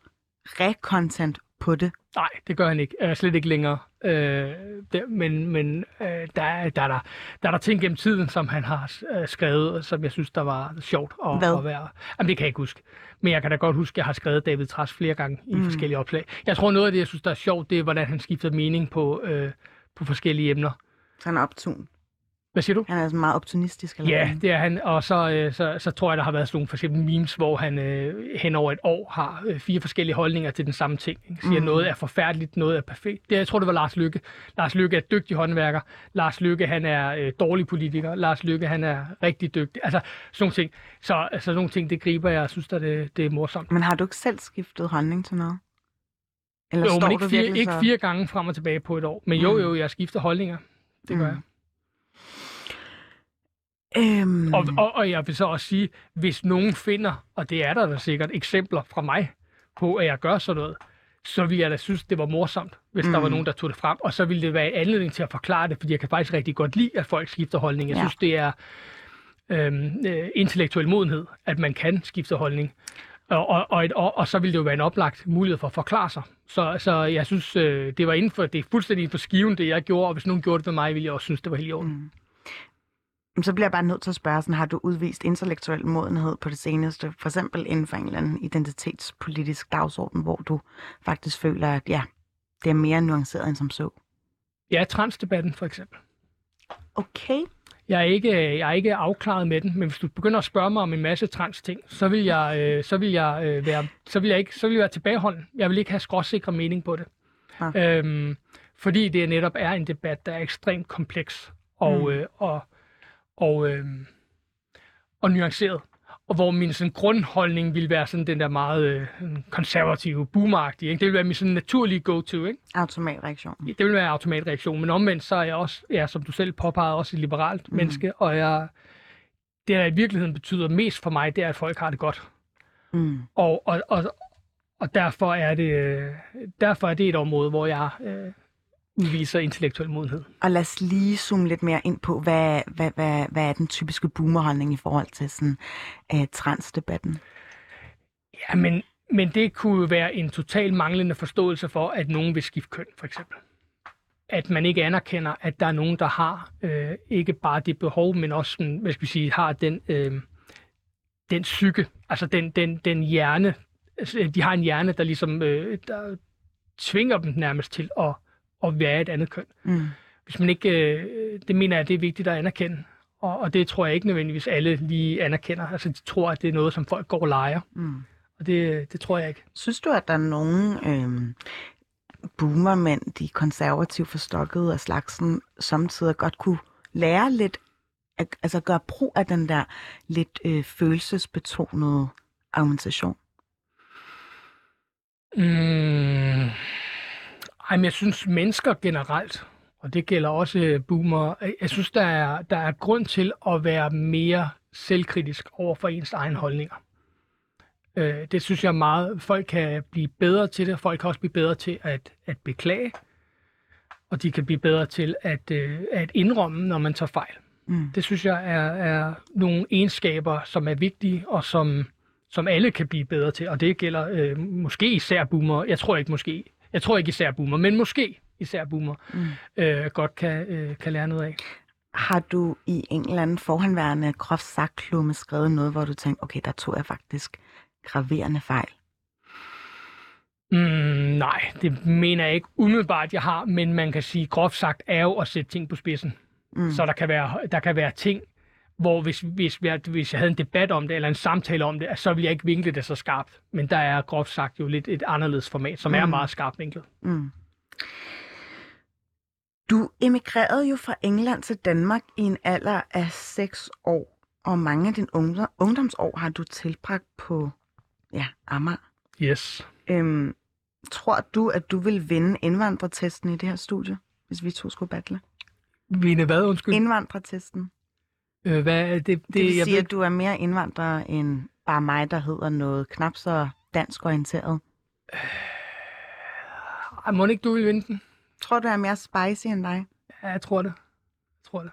re-content på det? Nej, det gør han ikke. Øh, slet ikke længere. Øh, det, men men øh, der, er, der, er der, der er der ting gennem tiden, som han har øh, skrevet, som jeg synes, der var sjovt at, Hvad? at være. Jamen, det kan jeg ikke huske. Men jeg kan da godt huske, at jeg har skrevet David Træs flere gange i Mm. forskellige opslag. Jeg tror, noget af det, jeg synes, der er sjovt, det er, hvordan han skifter mening på, øh, på forskellige emner. Han er optun. Hvad siger du? Han er sådan meget optimistisk. Eller Ja, det er han. Og så, øh, så, så tror jeg, der har været sådan nogle for eksempel memes, hvor han øh, hen over et år har øh, fire forskellige holdninger til den samme ting. Ikke? Siger, mm. noget er forfærdeligt, noget er perfekt. Det, jeg tror, det var Lars Lykke. Lars Lykke er dygtig håndværker. Lars Lykke, han er øh, dårlig politiker. Lars Lykke, han er rigtig dygtig. Altså, sådan nogle ting. Så altså, sådan nogle ting, det griber jeg og synes, at det, det er morsomt. Men har du ikke selv skiftet holdning til noget? Eller Jo, står men ikke du fire, virkelig ikke så... fire gange frem og tilbage på et år. Men jo, Mm. jo, jeg skifter holdninger. Det gør Mm. jeg. Øhm, Og, og, og jeg vil så også sige, hvis nogen finder, og det er der da sikkert eksempler fra mig på, at jeg gør sådan noget, så ville jeg da synes, det var morsomt, hvis mm. der var Mm. nogen, der tog det frem. Og så ville det være en anledning til at forklare det, fordi jeg kan faktisk rigtig godt lide, at folk skifter holdning. Jeg Ja. synes, det er øhm, øh, intellektuel modenhed, at man kan skifte holdning. Og, og, og, et, og, og så ville det jo være en oplagt mulighed for at forklare sig. Så, så jeg synes, øh, det var inden for, det er fuldstændig inden for skiven, det jeg gjorde, og hvis nogen gjorde det ved mig, ville jeg også synes, det var helt i orden. Mm. Så bliver jeg bare nødt til at spørge, sådan, har du udvist intellektuel modenhed på det seneste? For eksempel inden for en eller anden identitetspolitisk dagsorden, hvor du faktisk føler, at ja, det er mere nuanceret end som så. Ja, transdebatten for eksempel. Okay. Jeg er, ikke, jeg er ikke afklaret med den, men hvis du begynder at spørge mig om en masse trans ting, så vil jeg, øh, så vil jeg, øh, være, så vil jeg, ikke, så vil jeg være tilbageholden. Jeg vil ikke have skråsikre mening på det. Ja. Øhm, fordi det netop er en debat, der er ekstremt kompleks og, mm. øh, og, og, øh, og nuanceret. Og hvor min sådan, grundholdning vil være sådan den der meget øh, konservative, boomeragtige. Ikke? Det vil være min sådan naturlige go-to. Ikke? Automatreaktion. Det vil være automatreaktion, men omvendt så er jeg også, ja, som du selv påpegede, også et liberalt mm. menneske, og jeg, det, der i virkeligheden betyder mest for mig, det er, at folk har det godt. Mm. Og, og, og, og derfor, er det, øh, derfor er det et område, hvor jeg øh, udviser intellektuel modenhed. Og lad os lige zoome lidt mere ind på, hvad, hvad, hvad, hvad er den typiske boomerholdning i forhold til sådan, uh, transdebatten? Ja, men, men det kunne jo være en total manglende forståelse for, at nogen vil skifte køn, for eksempel. At man ikke anerkender, at der er nogen, der har øh, ikke bare det behov, men også, sådan, hvad skal vi sige, har den, øh, den psyke, altså den, den, den hjerne. Altså, De har en hjerne, der ligesom øh, der tvinger dem nærmest til at, at være et andet køn. Mm. Hvis man ikke, øh, det mener jeg, det er vigtigt at anerkende. Og, og det tror jeg ikke nødvendigvis alle lige anerkender. Altså de tror, at det er noget, som folk går og leger. Mm. Og det, det tror jeg ikke. Synes du, at der er nogen øhm, boomermænd, de konservativt forstokkede af slagsen, samtidig godt kunne lære lidt, at, altså gøre brug af den der lidt øh, følelsesbetonede argumentation? Mm. Ej, men jeg synes mennesker generelt, og det gælder også øh, boomer, øh, jeg synes, der er, der er grund til at være mere selvkritisk over for ens egen holdninger. Øh, det synes jeg meget, folk kan blive bedre til det. Folk kan også blive bedre til at, at beklage, og de kan blive bedre til at, øh, at indrømme, når man tager fejl. Mm. Det synes jeg er, er nogle egenskaber, som er vigtige, og som, som alle kan blive bedre til. Og det gælder øh, måske især boomer. Jeg tror ikke måske. Jeg tror ikke især boomer, men måske især boomer Mm. øh, godt kan, øh, kan lære noget af. Har du i en eller anden forhåndværende groft skrevet noget, hvor du tænkte, okay, der tog jeg faktisk graverende fejl? Mm, nej, det mener jeg ikke umiddelbart, jeg har, men man kan sige, groft sagt er jo at sætte ting på spidsen. Mm. Så der kan være, der kan være ting, hvor hvis, hvis, jeg, hvis jeg havde en debat om det, eller en samtale om det, så ville jeg ikke vinkle det så skarpt. Men der er groft sagt jo lidt et anderledes format, som mm. er meget skarpt vinklet. Mm. Du emigrerede jo fra England til Danmark i en alder af 6 år, og mange af dine ungdom, ungdomsår har du tilbragt på ja, Amager. Yes. Øhm, tror du, at du vil vinde indvandrertesten i det her studie, hvis vi to skulle battle? Vinde hvad, undskyld? Indvandrertesten. Øh, hvad det? Det, Det vil jeg sige, ved, at du er mere indvandrer end bare mig, der hedder noget knap så dansk orienteret. Ej, må ikke du vil vinde den? Tror du, jeg er mere spicy end dig? Ja, jeg tror det. Jeg tror det.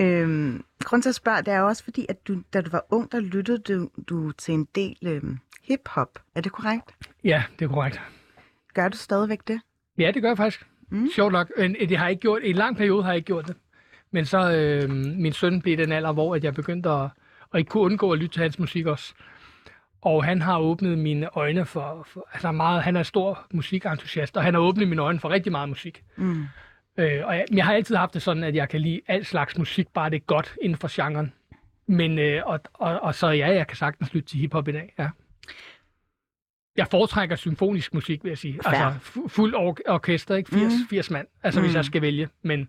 Øhm, grund til at spørge, det er også fordi, at du, da du var ung, der lyttede du, du til en del øhm, hip-hop. Er det korrekt? Ja, det er korrekt. Gør du stadigvæk det? Ja, det gør jeg faktisk. Mm. Sjovt nok. Men Det har jeg ikke gjort. I en lang periode har jeg ikke gjort det. Men så øh, min søn blev den alder, hvor at jeg begyndte at, at ikke kunne undgå at lytte til hans musik også. Og han har åbnet mine øjne for, for altså meget, han er stor musikentusiast, og han har åbnet mine øjne for rigtig meget musik. Mm. Øh, og jeg, jeg har altid haft det sådan, at jeg kan lide al slags musik, bare det er godt inden for genren. Men, øh, og, og, og så ja, jeg kan sagtens lytte til hiphop i dag, ja. Jeg foretrækker symfonisk musik, vil jeg sige. Fair. Altså fu- fuld or- orkester, ikke? 80, Mm. mm. 80 mand, altså mm. hvis jeg skal vælge. Men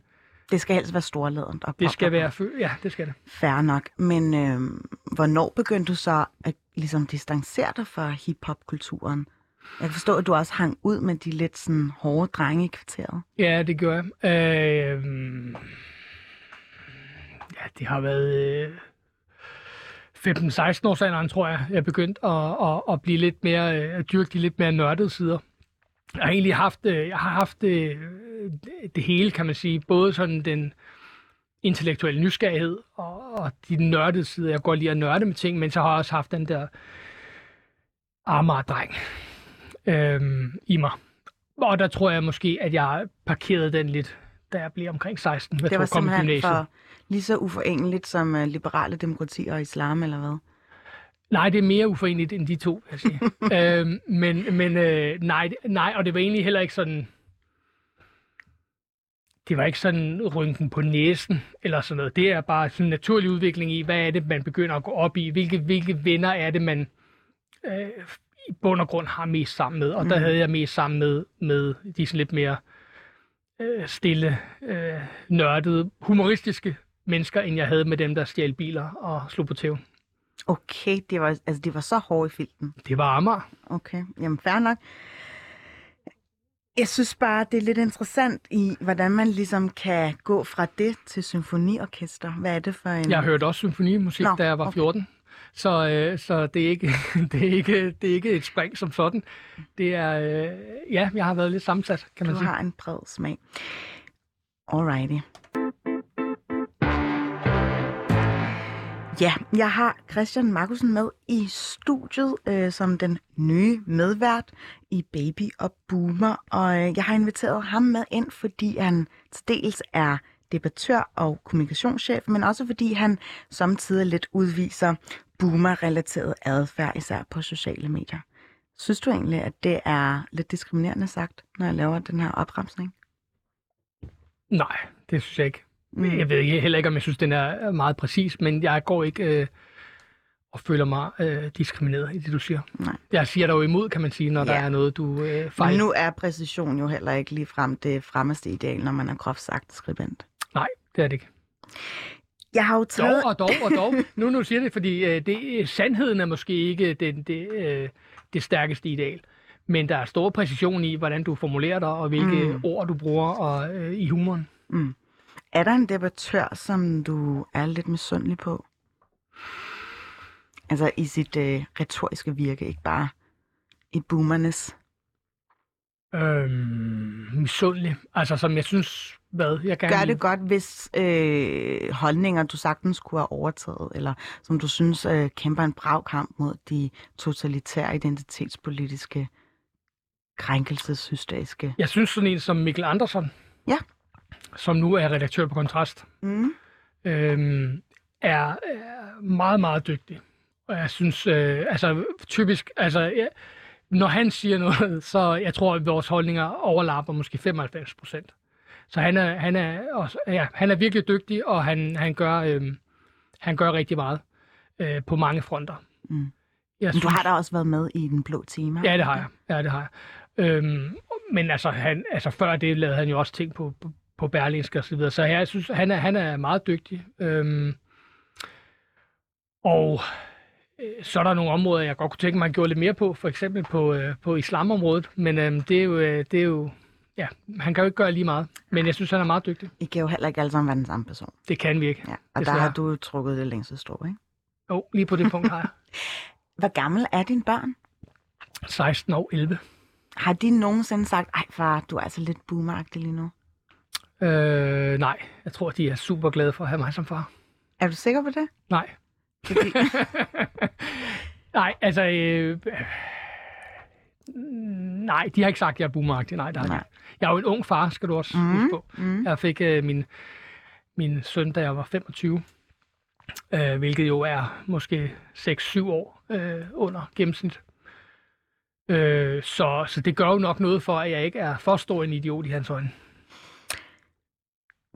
Det skal helst være storladent. Og det skal være... Ja, det skal det. Fair nok. Men øhm, hvornår begyndte du så at ligesom distancere dig fra hip-hop-kulturen? Jeg kan forstå, at du også hang ud med de lidt sådan hårde drenge i kvarteret. Ja, det gør jeg. Øh, ja, det har været øh, 15-16 års alderen, tror jeg, jeg begyndte at, at, at blive lidt mere, øh, at dyrke de lidt mere nørdede sider. Jeg har egentlig haft, øh, jeg har haft øh, det hele, kan man sige. Både sådan den intellektuelle nysgerrighed og, og de nørdede sider. Jeg går lige at nørde med ting, men så har jeg også haft den der Amager-dreng øh, i mig. Og der tror jeg måske, at jeg parkerede den lidt, da jeg blev omkring 16. Jeg det var simpelthen gymnasiet. for lige så uforeneligt som uh, liberale demokratier og islam, eller hvad? Nej, det er mere uforeneligt end de to, vil jeg sige. øhm, men men øh, nej, nej, og det var egentlig heller ikke sådan... Det var ikke sådan rynken på næsen eller sådan noget. Det er bare sådan en naturlig udvikling i, hvad er det, man begynder at gå op i? Hvilke, hvilke venner er det, man øh, i bund og grund har mest sammen med? Og der Mm. havde jeg mest sammen med, med de sådan lidt mere øh, stille, øh, nørdede, humoristiske mennesker, end jeg havde med dem, der stjal biler og slog på tæven. Okay, det var, altså, det var så hårdt i filten. Det var Amager. Okay, jamen fair nok. Jeg synes bare, det er lidt interessant i, hvordan man ligesom kan gå fra det til symfoniorkester. Hvad er det for en... Jeg hørte også symfonimusik, Nå, da jeg var okay. 14. Så, øh, så det, er ikke, det, er ikke, det er ikke et spring som sådan. Det er, øh, ja, jeg har været lidt sammensat, kan man Du sige. har en bred smag. Alrighty. Ja, jeg har Christian Markusen med i studiet øh, som den nye medvært i Baby og Boomer. Og øh, jeg har inviteret ham med ind, fordi han til dels er debattør og kommunikationschef, men også fordi han samtidig lidt udviser boomer-relateret adfærd, især på sociale medier. Synes du egentlig, at det er lidt diskriminerende sagt, når jeg laver den her opremsning? Nej, det synes jeg ikke. Mm. Jeg ved ikke, heller ikke, om jeg synes, den er meget præcis, men jeg går ikke øh, og føler mig øh, diskrimineret i det, du siger. Nej. Jeg siger dig jo imod, kan man sige, når Ja. der er noget, du øh, Men fejler. nu er præcision jo heller ikke lige frem det fremmeste ideal, når man er groft sagt skribent. Nej, det er det ikke. Jeg har jo Dog taget... og dog og dog. Nu nu siger det, fordi øh, det, sandheden er måske ikke den, det, øh, det stærkeste ideal. Men der er stor præcision i, hvordan du formulerer dig, og hvilke mm. ord du bruger og, øh, i humoren. Mm. Er der en debattør, som du er lidt misundelig på? Altså i sit øh, retoriske virke, ikke bare i boomernes. Øhm, misundelig. Altså, som jeg synes, hvad jeg gerne Gør det godt, hvis øh, holdninger, du sagtens kunne have overtaget, eller som du synes øh, kæmper en brav kamp mod de totalitære identitetspolitiske krænkelseshysteriske. Jeg synes sådan en som Mikkel Andersen, Ja. Som nu er redaktør på Kontrast, Mm. øhm, er, er meget, meget dygtig. Og jeg synes, øh, altså typisk, altså ja, når han siger noget, så jeg tror, at vores holdninger overlapper måske 95 procent. Så han er, han er, også, ja, han er virkelig dygtig, og han, han, gør, øhm, han gør rigtig meget øh, på mange fronter. Mm. Jeg Men du har da også været med i den blå time. Ja, det har jeg. Ja, det har jeg. Øhm, men altså, han, altså, før det lavede han jo også ting på, på, på Berlingske og så videre. Så jeg synes, han er, han er meget dygtig. Øhm, og øh, så er der nogle områder, jeg godt kunne tænke mig, at han gjorde lidt mere på. For eksempel på, øh, på islamområdet. Men øhm, det, er jo, øh, det er jo... Ja, han kan jo ikke gøre lige meget. Men jeg synes, han er meget dygtig. I kan jo heller ikke alle sammen være den samme person. Det kan vi ikke. Ja. Og der Desværre. har du trukket det længste strå, ikke? Jo, lige på det punkt har jeg. Hvor gammel er dine børn? 16 og 11. Har de nogensinde sagt, ej far, du er altså lidt boomeragtig lige nu? Øh, nej, jeg tror, de er super glade for at have mig som far. Er du sikker på det? Nej. Fordi, Nej, altså... Øh, nej, de har ikke sagt, at jeg er boomeragtig. Nej, der Nej. nej. Jeg er jo en ung far, skal du også mm. huske på. mm. Jeg fik øh, min, min søn, da jeg var 25, øh, hvilket jo er måske 6-7 år øh, under gennemsnit. Øh, så, så det gør jo nok noget for, at jeg ikke er for stor en idiot i hans øjne.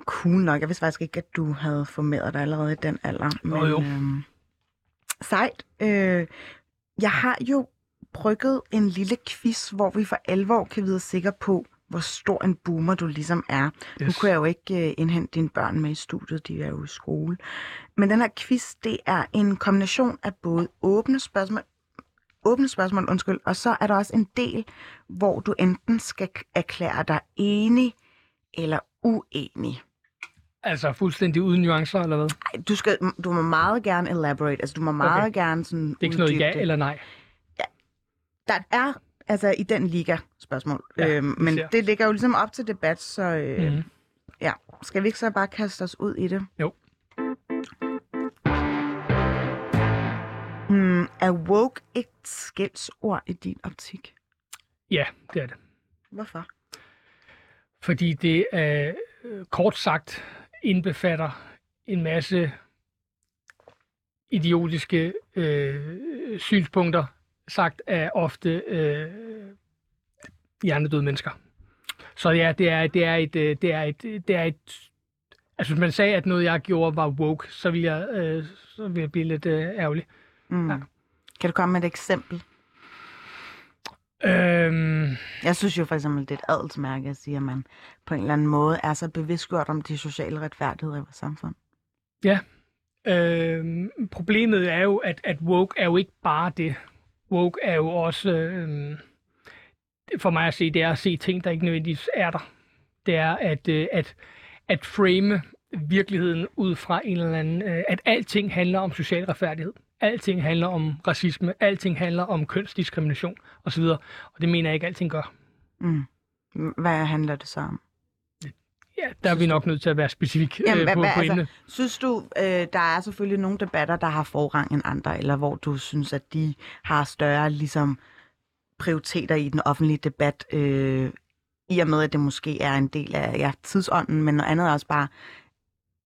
Cool nok. Jeg vidste faktisk ikke, at du havde formeret dig allerede i den alder. Men, Jo, jo. Øhm, sejt. Øh, jeg har jo brygget en lille quiz, hvor vi for alvor kan vide sikker på, hvor stor en boomer du ligesom er. Yes. Nu kunne jeg jo ikke øh, indhente dine børn med i studiet, de er jo i skole. Men den her quiz, det er en kombination af både åbne spørgsmål, åbne spørgsmål, undskyld, og så er der også en del, hvor du enten skal erklære dig enig eller uenig. Altså fuldstændig uden nuancer, eller hvad? Ej, du, skal, du må meget gerne elaborate, altså du må meget Okay. gerne sådan Det er ikke sådan noget ja det. eller nej. Der er altså i den liga spørgsmål, Ja, øhm, men ser. det ligger jo ligesom op til debat, så øh, Mhm. ja. Skal vi ikke så bare kaste os ud i det? Jo. Hmm, er woke et skældsord i din optik? Ja, det er det. Hvorfor? Fordi det er øh, kort sagt indbefatter en masse idiotiske øh, synspunkter, sagt af ofte øh, hjernedøde mennesker. Så ja, det er, det er et, øh, det er et, det er et, altså hvis man sagde, at noget jeg gjorde var woke, så ville jeg, øh, så ville jeg blive lidt øh, ærgerlig. Mm. Ja. Ja. Kan du komme med et eksempel? Øhm, Jeg synes jo for eksempel, det er et adelsmærke at sige, at man på en eller anden måde er så bevidstgjort om de sociale retfærdigheder i vores samfund. Øhm, problemet er jo, at, at woke er jo ikke bare det. Woke er jo også, øhm, for mig at se, det er at se ting, der ikke nødvendigvis er der. Det er at, øh, at, at frame virkeligheden ud fra en eller anden, øh, at alting handler om social retfærdighed. Alting handler om racisme, alting handler om kønsdiskrimination osv. Og det mener jeg ikke, alting gør. Mm. Hvad handler det så om? Ja, der er vi nok nødt til at være specifik øh, Jamen, hvad- på, hvad- på altså. Synes du, øh, der er selvfølgelig nogle debatter, der har forrang end andre, eller hvor du synes, at de har større ligesom, prioriteter i den offentlige debat, øh, i og med, at det måske er en del af ja, tidsånden, men noget andet er også bare,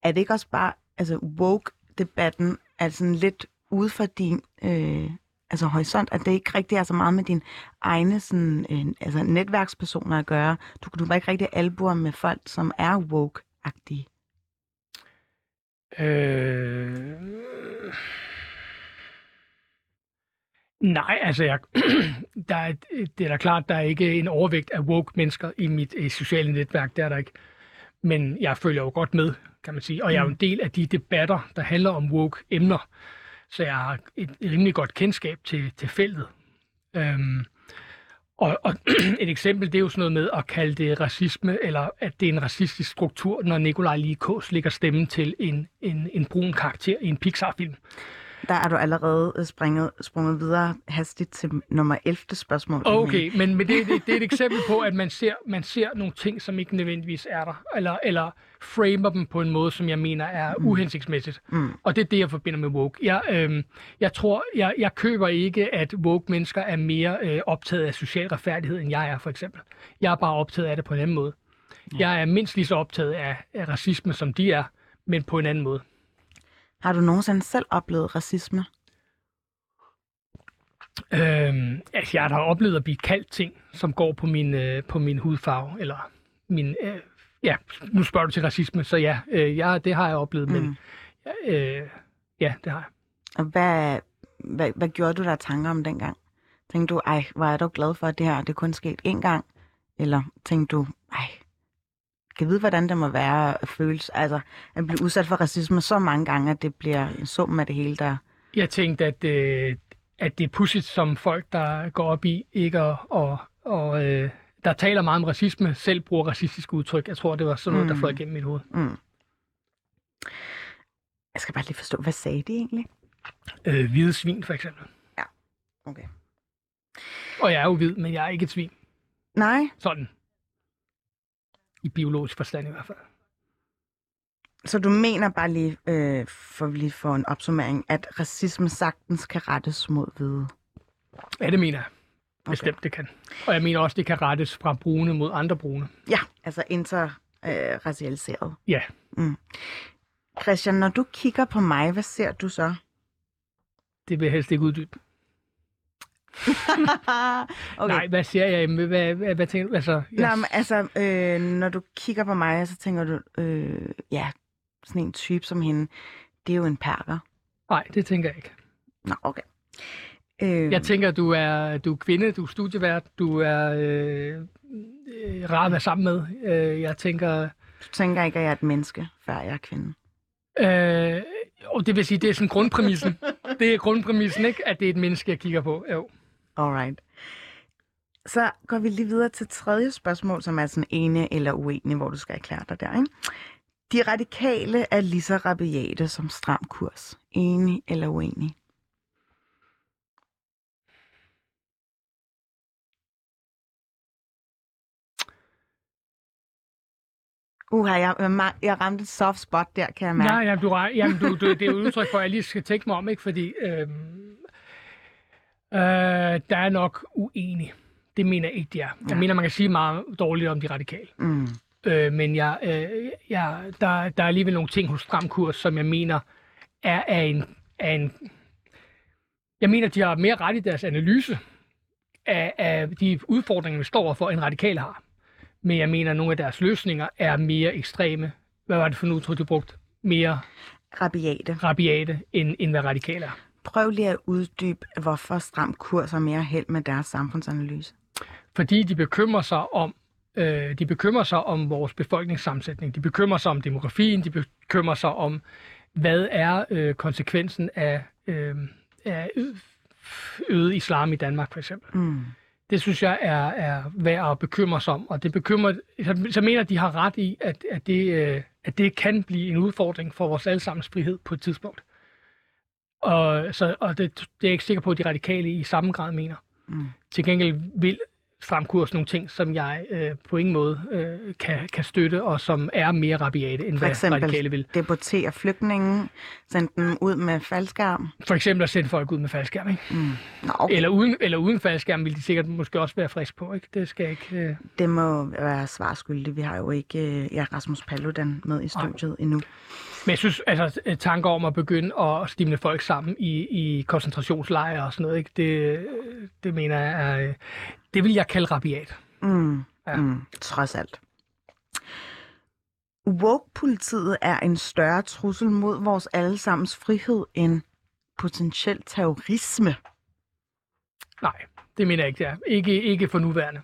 er det ikke også bare, altså woke-debatten er sådan lidt ude for din øh, altså horisont, at det ikke rigtig er så meget med dine egne sådan, øh, altså netværkspersoner at gøre. Du, du var ikke rigtig albuer med folk, som er woke-agtige. Øh... Nej, altså jeg, der er, det er da klart, der er ikke en overvægt af woke mennesker i mit i sociale netværk, det er der ikke. Men jeg følger jo godt med, kan man sige. Og jeg er jo en del af de debatter, der handler om woke emner. Så jeg har et rimelig godt kendskab til, til feltet. Øhm, og, og et eksempel, det er jo sådan noget med at kalde det racisme, eller at det er en racistisk struktur, når Nikolaj Likås lægger stemmen til en, en, en brun karakter i en Pixar-film. Der er du allerede øh, springet, sprunget videre hastigt til nummer 11. spørgsmål. Okay, men, men det, det, det er et eksempel på, at man ser, man ser nogle ting, som ikke nødvendigvis er der, eller, eller framer dem på en måde, som jeg mener er uhensigtsmæssigt. Mm. Og det er det, jeg forbinder med woke. Jeg, øhm, jeg tror, jeg, jeg køber ikke, at woke-mennesker er mere øh, optaget af social retfærdighed, end jeg er, for eksempel. Jeg er bare optaget af det på en anden måde. Ja. Jeg er mindst lige så optaget af, af racisme, som de er, men på en anden måde. Har du nogensinde selv oplevet racisme? Øhm, altså, jeg har oplevet at blive kaldt ting, som går på min, øh, på min hudfarve, eller min, øh, ja, nu spørger du til racisme, så ja, øh, ja det har jeg oplevet, men Mm. øh, ja, det har jeg. Og hvad, hvad, hvad gjorde du der tanker om dengang? Tænkte du, ej, hvor er du glad for, at det her det kun sket én gang? Eller tænkte du, ej, kan jeg vide, hvordan det må være at føles, altså at blive udsat for racisme så mange gange, at det bliver en sum af det hele, der... Jeg tænkte, at, øh, at det er pudsigt som folk, der går op i ikke at, og, og øh, der taler meget om racisme, selv bruger racistiske udtryk. Jeg tror, det var sådan noget, der Mm. fløj igennem mit hoved. Mm. Jeg skal bare lige forstå, hvad sagde de egentlig? Øh, hvide svin, for eksempel. Okay. Og jeg er jo hvid, men jeg er ikke et svin. Nej, Sådan. I biologisk forstand i hvert fald. Så du mener bare lige, øh, for lige for en opsummering, at racisme sagtens kan rettes mod hvide? Ja, det mener jeg. Bestemt, det kan. Og jeg mener også, det kan rettes fra brune mod andre brune. Ja, altså interracialiseret. Øh, Ja. Mm. Christian, når du kigger på mig, hvad ser du så? Det vil jeg helst ikke uddybe. okay. Nej, hvad ser jeg? Hvad, hvad, hvad, hvad tænker du? Altså, jeg, Nå, men altså, øh, når du kigger på mig, så tænker du, øh, ja, sådan en type som hende, det er jo en perker. Nej, det tænker jeg ikke. Nå, okay. Øh, Jeg tænker, du er, du er kvinde, du er studievært, du er øh, øh, rar at være sammen med. Øh, jeg tænker, du tænker ikke, at jeg er et menneske, før jeg er kvinde. øh, og det vil sige, det er sådan grundpræmissen. det er grundpræmissen, ikke? At det er et menneske, jeg kigger på. Jo. Alright. Så går vi lige videre til tredje spørgsmål, som er sådan ene eller uenig, hvor du skal erklære dig der, ikke? De radikale er lige så rabiate som stram kurs. Enig eller uenig? Uha, jeg, jeg, ramte et soft spot der, kan jeg mærke. Nej, jamen, du, jamen, du, du, det er jo udtryk for, at jeg lige skal tænke mig om, ikke? Fordi øhm, øh, der er nok uenig. Det mener jeg ikke, de er. Jeg Ja. mener, man kan sige meget dårligt om de radikale. Mm. Øh, men jeg, øh, jeg, der, der er alligevel nogle ting hos Stram Kurs, som jeg mener er af en, af en... Jeg mener, de har mere ret i deres analyse af, af de udfordringer, vi står for, end radikale har. Men jeg mener, at nogle af deres løsninger er mere ekstreme. Hvad var det for en udtryk, du brugte? Mere Rabiate. rabiate, end, end hvad radikale er. Prøv lige at uddybe, hvorfor stram kurs har mere held med deres samfundsanalyse. Fordi de bekymrer sig om øh, de bekymrer sig om vores befolkningssammensætning. De bekymrer sig om demografien. De bekymrer sig om, hvad er øh, konsekvensen af, øh, af øget islam i Danmark, for eksempel. Mm. Det synes jeg er, er værd at bekymre sig om. Og det bekymrer, så, så mener de har ret i, at, at, det, øh, at det kan blive en udfordring for vores allesammens frihed på et tidspunkt. Og, så, og det, det er jeg ikke sikker på, at de radikale i samme grad mener. Mm. Til gengæld vil stram kurs nogle ting, som jeg øh, på ingen måde øh, kan, kan støtte, og som er mere rabiate, end For hvad radikale vil. eksempel deportere flygtninge, sende dem ud med faldskærm. For eksempel at sende folk ud med faldskærm, ikke? Mm. Nå, okay. Eller uden, eller uden faldskærm vil de sikkert måske også være frisk på, ikke? Det skal jeg ikke... Øh... Det må være svarskyldigt. Vi har jo ikke øh, ja, Rasmus Paludan med i studiet endnu. Men jeg synes, altså øh, tanker om at begynde at stimle folk sammen i, i koncentrationslejre og sådan noget, ikke? Det, øh, det mener jeg er... øh, Det vil jeg kalde rabiat. Mm. Ja. Mm. Trods alt. Woke-politiet er en større trussel mod vores allesammens frihed end potentiel terrorisme. Nej, det mener jeg ikke, det er. Ikke, ikke for nuværende.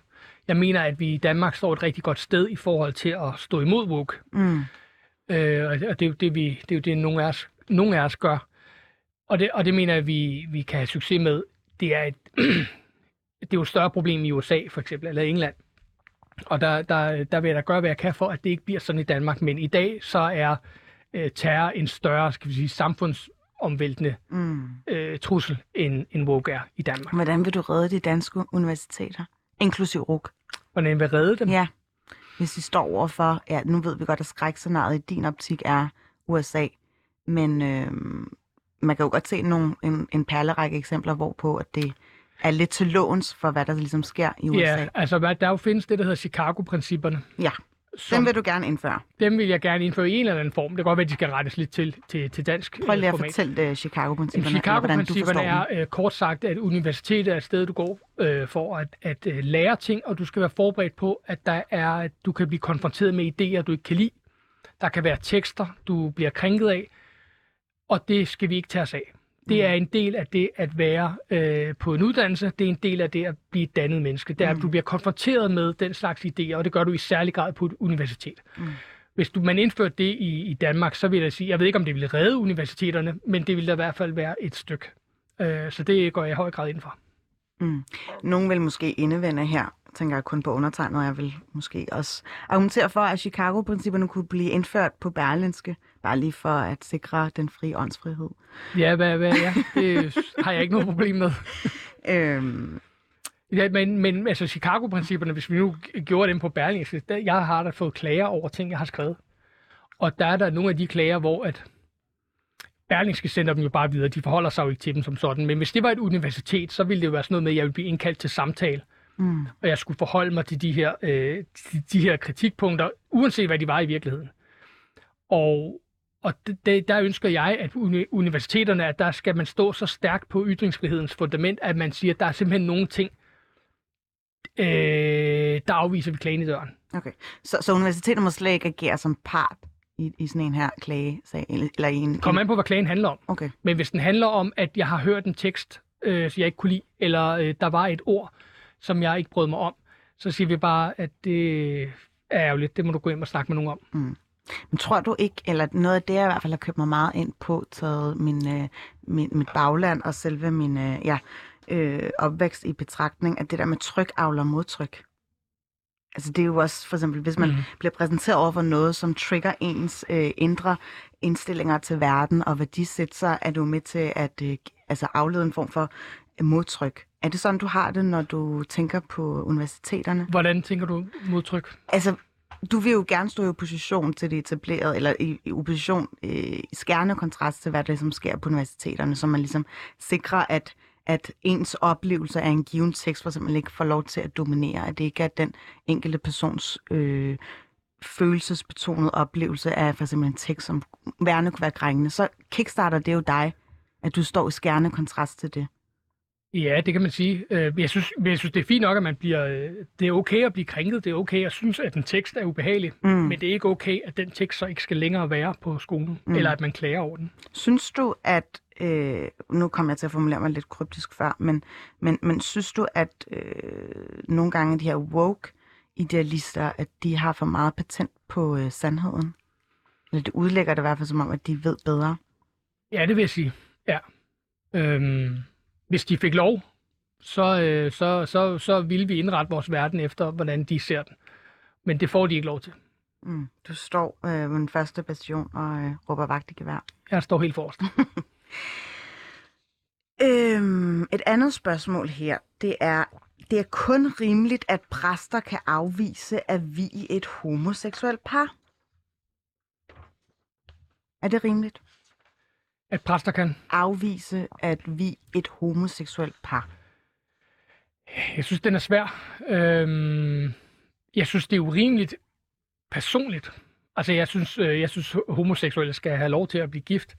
Jeg mener, at vi i Danmark står et rigtig godt sted i forhold til at stå imod woke. Mm. Øh, og det, er jo det, vi, det er jo det, nogle af os, nogle af os gør. Og det, og det mener jeg, vi, vi kan have succes med. Det er, et, det er jo et større problem i USA, for eksempel, eller England. Og der, der, der vil jeg da gøre, hvad jeg kan for, at det ikke bliver sådan i Danmark. Men i dag, så er øh, terror en større, skal vi sige, samfundsomvæltende Mm. øh, trussel, end, end woke er i Danmark. Hvordan vil du redde de danske universiteter? Inklusiv RUK. Hvordan vil redde dem? Ja, hvis vi står overfor, ja, nu ved vi godt, at skrækscenariet i din optik er USA, men øh, man kan jo godt se nogle, en, en perlerække eksempler, hvorpå at det er lidt til låns for, hvad der ligesom sker i USA. Ja, altså der jo findes det, der hedder Chicago-principperne. ja. Som, Dem vil du gerne indføre. dem vil jeg gerne indføre i en eller anden form. Det kan godt være, at de skal rettes lidt til, til, til dansk Prøv lige øh, at format. fortælle uh, Chicago-principperne, Chicago-principperne er øh, kort sagt, at universitetet er et sted, du går øh, for at, at øh, lære ting, og du skal være forberedt på, at der er, at du kan blive konfronteret med idéer, du ikke kan lide. Der kan være tekster, du bliver krænket af, og det skal vi ikke tage os af. Det er en del af det at være øh, på en uddannelse. Det er en del af det at blive et dannet menneske. Det er, at du bliver konfronteret med den slags idéer, og det gør du i særlig grad på et universitet. Mm. Hvis du, man indførte det i, i Danmark, så vil jeg sige, jeg ved ikke, om det ville redde universiteterne, men det ville da i hvert fald være et stykke. Øh, så det går jeg i høj grad ind for. Mm. Nogen vil måske indevende her, tænker jeg kun på undertegnet, og jeg vil måske også argumentere for, at Chicago-principperne kunne blive indført på Berlinske, bare lige for at sikre den frie åndsfrihed. Ja, hvad, hvad, ja, det har jeg ikke noget problem med. Øhm, Ja, men, men altså Chicago-principperne, hvis vi nu gjorde dem på Berlingske, der, jeg har da fået klager over ting, jeg har skrevet. Og der er der nogle af de klager, hvor at Berlingske sender dem jo bare videre. De forholder sig jo ikke til dem som sådan. Men hvis det var et universitet, så ville det jo være sådan noget med, at jeg ville blive indkaldt til samtale. Mm. Og jeg skulle forholde mig til de her, øh, de, de her kritikpunkter, uanset hvad de var i virkeligheden. Og, og det, der ønsker jeg, at uni- universiteterne, at der skal man stå så stærkt på ytringsfrihedens fundament, at man siger, at der er simpelthen nogle ting, øh, der afviser vi klagen i døren. Okay. Så, så universitetet må slet ikke agere som part i, i sådan en her klagesag? Eller, i en, Kom an på, hvad klagen handler om. Okay. Men hvis den handler om, at jeg har hørt en tekst, øh, som jeg ikke kunne lide, eller øh, der var et ord, som jeg ikke brød mig om, så siger vi bare, at det er ærgerligt. Det må du gå ind og snakke med nogen om. Mm. Men tror du ikke, eller noget af det, jeg i hvert fald har købt mig meget ind på, taget min, øh, min, mit bagland og selve min øh, ja, øh, opvækst i betragtning, at det der med tryk avler modtryk. Altså det er jo også, for eksempel, hvis man mm. bliver præsenteret over for noget, som trigger ens øh, indre indstillinger til verden og værdisæt, så er du med til at øh, altså aflede en form for øh, modtryk. Er det sådan, du har det, når du tænker på universiteterne? Hvordan tænker du modtryk? Altså, du vil jo gerne stå i opposition til det etablerede, eller i, i opposition øh, i skærende kontrast til, hvad det ligesom sker på universiteterne, så man ligesom sikrer, at at ens oplevelse af en given tekst for eksempel ikke får lov til at dominere, at det ikke er den enkelte persons øh, følelsesbetonede oplevelse af for eksempel en tekst, som værende kunne være krængende, så kickstarter det jo dig, at du står i skærende kontrast til det. Ja, det kan man sige. Øh, jeg synes, jeg synes, det er fint nok, at man bliver... øh, Det er okay at blive krænket. Det er okay at synes, at en tekst er ubehagelig. Mm. Men det er ikke okay, at den tekst så ikke skal længere være på skolen. Mm. Eller at man klager over den. Synes du, at... Øh, nu kommer jeg til at formulere mig lidt kryptisk før, men, men, men synes du, at øh, nogle gange de her woke idealister, at de har for meget patent på øh, sandheden? Eller det udlægger det i hvert fald som om, at de ved bedre. Ja, det vil jeg sige. Ja. Øhm, hvis de fik lov, så, øh, så, så, så ville vi indrette vores verden efter, hvordan de ser den. Men det får de ikke lov til. Mm. Du står øh, på den første bastion og øh, råber vagt i gevær. Jeg står helt forrest. Øhm, et andet spørgsmål her, det er, det er kun rimeligt, at præster kan afvise at vi i et homoseksuelt par. Er det rimeligt? At præster kan. Afvise at vi et homoseksuelt par. Jeg synes, den er svær. Øhm, jeg synes, det er urimeligt personligt. Altså, jeg synes, øh, jeg synes, homoseksuelle skal have lov til at blive gift.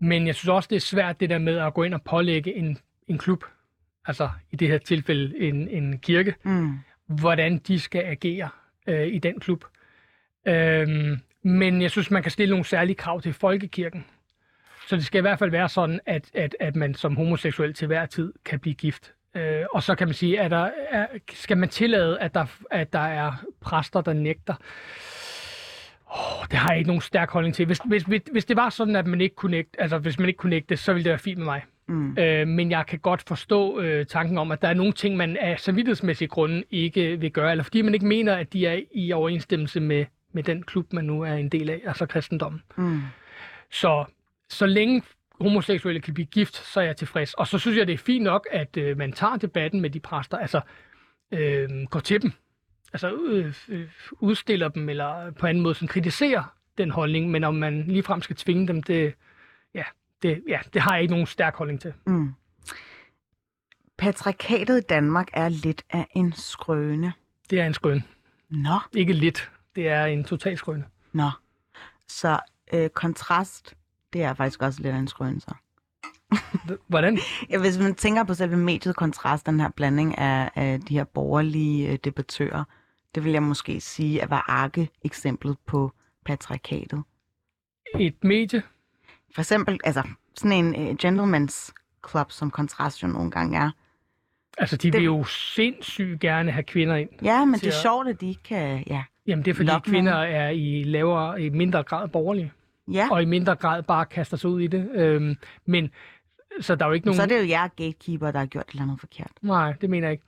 Men jeg synes også, det er svært det der med at gå ind og pålægge en, en klub, altså i det her tilfælde en, en kirke, Mm. hvordan de skal agere øh, i den klub. Øhm, men jeg synes, man kan stille nogle særlige krav til folkekirken. Så det skal i hvert fald være sådan, at, at, at man som homoseksuel til hver tid kan blive gift. Øh, og så kan man sige, at der er, skal man tillade, at der, at der er præster, der nægter. Oh, det har jeg ikke nogen stærk holdning til. Hvis, hvis, hvis, hvis det var sådan, at man ikke kunne nægte, altså hvis man ikke kunne nægte, så ville det være fint med mig. Mm. Øh, men jeg kan godt forstå øh, tanken om, at der er nogle ting, man af samvittighedsmæssige grunde ikke vil gøre, eller fordi man ikke mener, at de er i overensstemmelse med, med den klub, man nu er en del af, altså kristendommen. Mm. Så så længe homoseksuelle kan blive gift, så er jeg tilfreds. Og så synes jeg, det er fint nok, at øh, man tager debatten med de præster, altså øh, går til dem, altså øh, øh, udstiller dem, eller på anden måde sådan, kritiserer den holdning, men om man ligefrem skal tvinge dem, det, ja, det, ja, det har jeg ikke nogen stærk holdning til. Mm. Patriarkatet i Danmark er lidt af en skrøne. Det er en skrøne. Nå, Ikke lidt. Det er en total skrøne. nå. Så øh, kontrast, det er faktisk også lidt af en skrøne, så. Hvordan? Ja, hvis man tænker på selve mediet kontrast, den her blanding af, af de her borgerlige øh, debattører, det vil jeg måske sige at var arke eksemplet på patriarkatet. Et medie? For eksempel, altså sådan en uh, gentleman's club, som kontrast jo nogle gange er. Altså, de Det- vil jo sindssygt gerne have kvinder ind. Ja, men det er at- sjovt, at de ikke kan, ja. Jamen, det er fordi kvinder er i lavere, i mindre grad borgerlige. Ja, og i mindre grad bare kaster sig ud i det. Øhm, men så der er jo ikke nogen... så er det jo jer gatekeeper, der har gjort et eller andet forkert. Nej, det mener jeg ikke.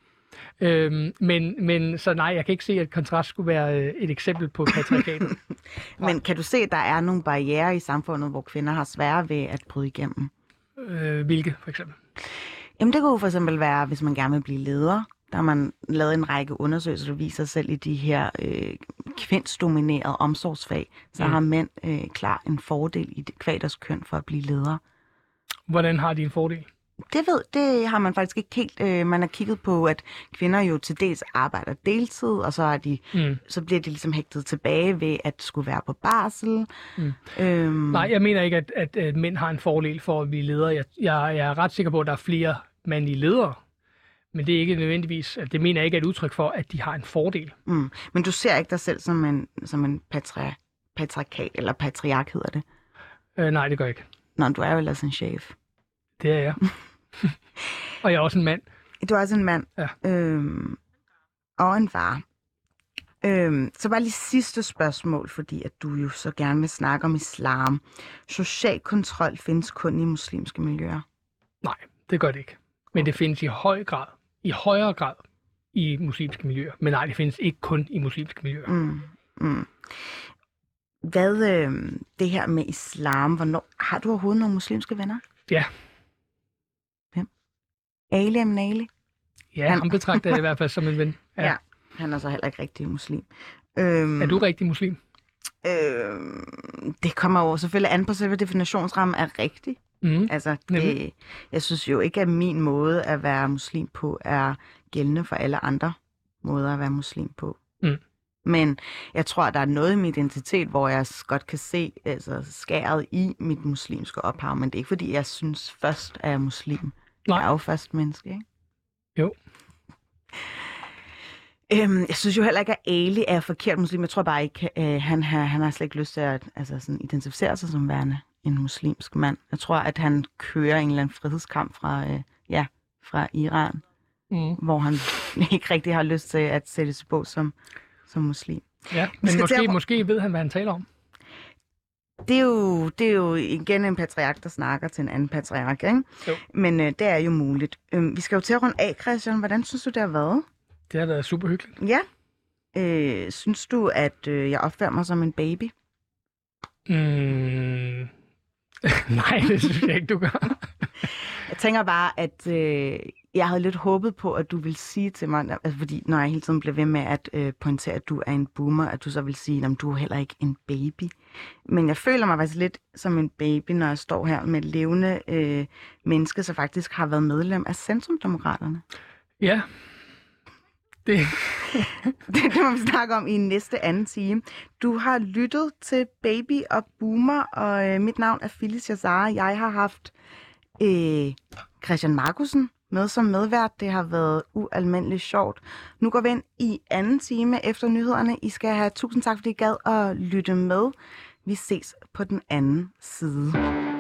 Øhm, men, men så nej, jeg kan ikke se, at kontrast skulle være øh, et eksempel på patriarkatet. Men kan du se, at der er nogle barriere i samfundet, hvor kvinder har svære ved at bryde igennem? øh, hvilke, for eksempel? Jamen det kunne jo for eksempel være, hvis man gerne vil blive leder. Der har man lavet en række undersøgelser, der viser selv i de her øh, kvindsdominerede omsorgsfag, så Mm. har mænd øh, klar en fordel i det kvad deres køn for at blive leder. Hvordan har de en fordel? Det ved, det har man faktisk ikke helt. Øh, man har kigget på, at kvinder jo til dels arbejder deltid, og så, er de, Mm. så bliver de ligesom hægtet tilbage ved at skulle være på barsel. Mm. Øhm, Nej, jeg mener ikke, at, at, at mænd har en fordel for at blive leder. Jeg, jeg, jeg er ret sikker på, at der er flere mandlige ledere. Men det er ikke nødvendigvis, at det mener jeg ikke er et udtryk for, at de har en fordel. mm. Men du ser ikke dig selv som en, som en patri, patriarkat, eller patriark hedder det. Øh, nej, det gør jeg ikke. Nå, du er jo ellers en chef. Det er jeg. og jeg er også en mand. Du er også en mand. Ja. Øhm, og en far. Øhm, så bare lige sidste spørgsmål, fordi at du jo så gerne vil snakke om islam. Social kontrol findes kun i muslimske miljøer. Nej, det gør det ikke. Men det findes i høj grad, i højere grad i muslimske miljøer. Men nej, det findes ikke kun i muslimske miljøer. Mm, mm. Hvad øh, det her med islam, hvornår, har du overhovedet nogle muslimske venner? Ja. Hvem? Ali Amnali? Ja, ham betragter jeg i hvert fald som en ven. Ja. Ja. Han er så heller ikke rigtig muslim. Øhm, Er du rigtig muslim? Øh, det kommer jo selvfølgelig an på selve definitionsrammen er rigtig. Mm. Altså, det, jeg synes jo ikke, at min måde at være muslim på er gældende for alle andre måder at være muslim på. Mm. Men jeg tror, at der er noget i min identitet, hvor jeg godt kan se altså, skæret i mit muslimske ophav, men det er ikke, fordi jeg synes først, at jeg er muslim. Nej. Jeg er jo først menneske, ikke? Jo. Øhm, jeg synes jo heller ikke, at Ali er forkert muslim. Jeg tror bare ikke, øh, han, har, han har slet ikke lyst til at altså, sådan, identificere sig som værende en muslimsk mand. Jeg tror, at han kører en eller anden frihedskamp fra, øh, ja, fra Iran, Mm. hvor han ikke rigtig har lyst til at sætte sig på som, som muslim. Ja, men måske, at- måske ved han, hvad han taler om. Det er, jo, det er jo igen en patriark, der snakker til en anden patriark, ikke? Jo. Men øh, det er jo muligt. Øhm, vi skal jo til at runde af, Christian. Hvordan synes du, det har været? Det har været super hyggeligt. Ja. Øh, synes du, at øh, jeg opfører mig som en baby? Mm. Nej, det synes jeg ikke, du gør. Jeg tænker bare, at øh, jeg havde lidt håbet på, at du ville sige til mig, altså, fordi når jeg hele tiden bliver ved med at øh, pointere, at du er en boomer, at du så vil sige, at du er heller ikke en baby. Men jeg føler mig faktisk lidt som en baby, når jeg står her med levende øh, menneske, som faktisk har været medlem af Centrumdemokraterne. Ja. Det, Det, det må vi snakke om i næste anden time. Du har lyttet til Baby og Boomer, og øh, mit navn er Phyllis Jazara. Jeg har haft øh, Christian Markusen med som medvært. Det har været ualmindeligt sjovt. Nu går vi ind i anden time efter nyhederne. I skal have tusind tak, fordi I gad at lytte med. Vi ses på den anden side.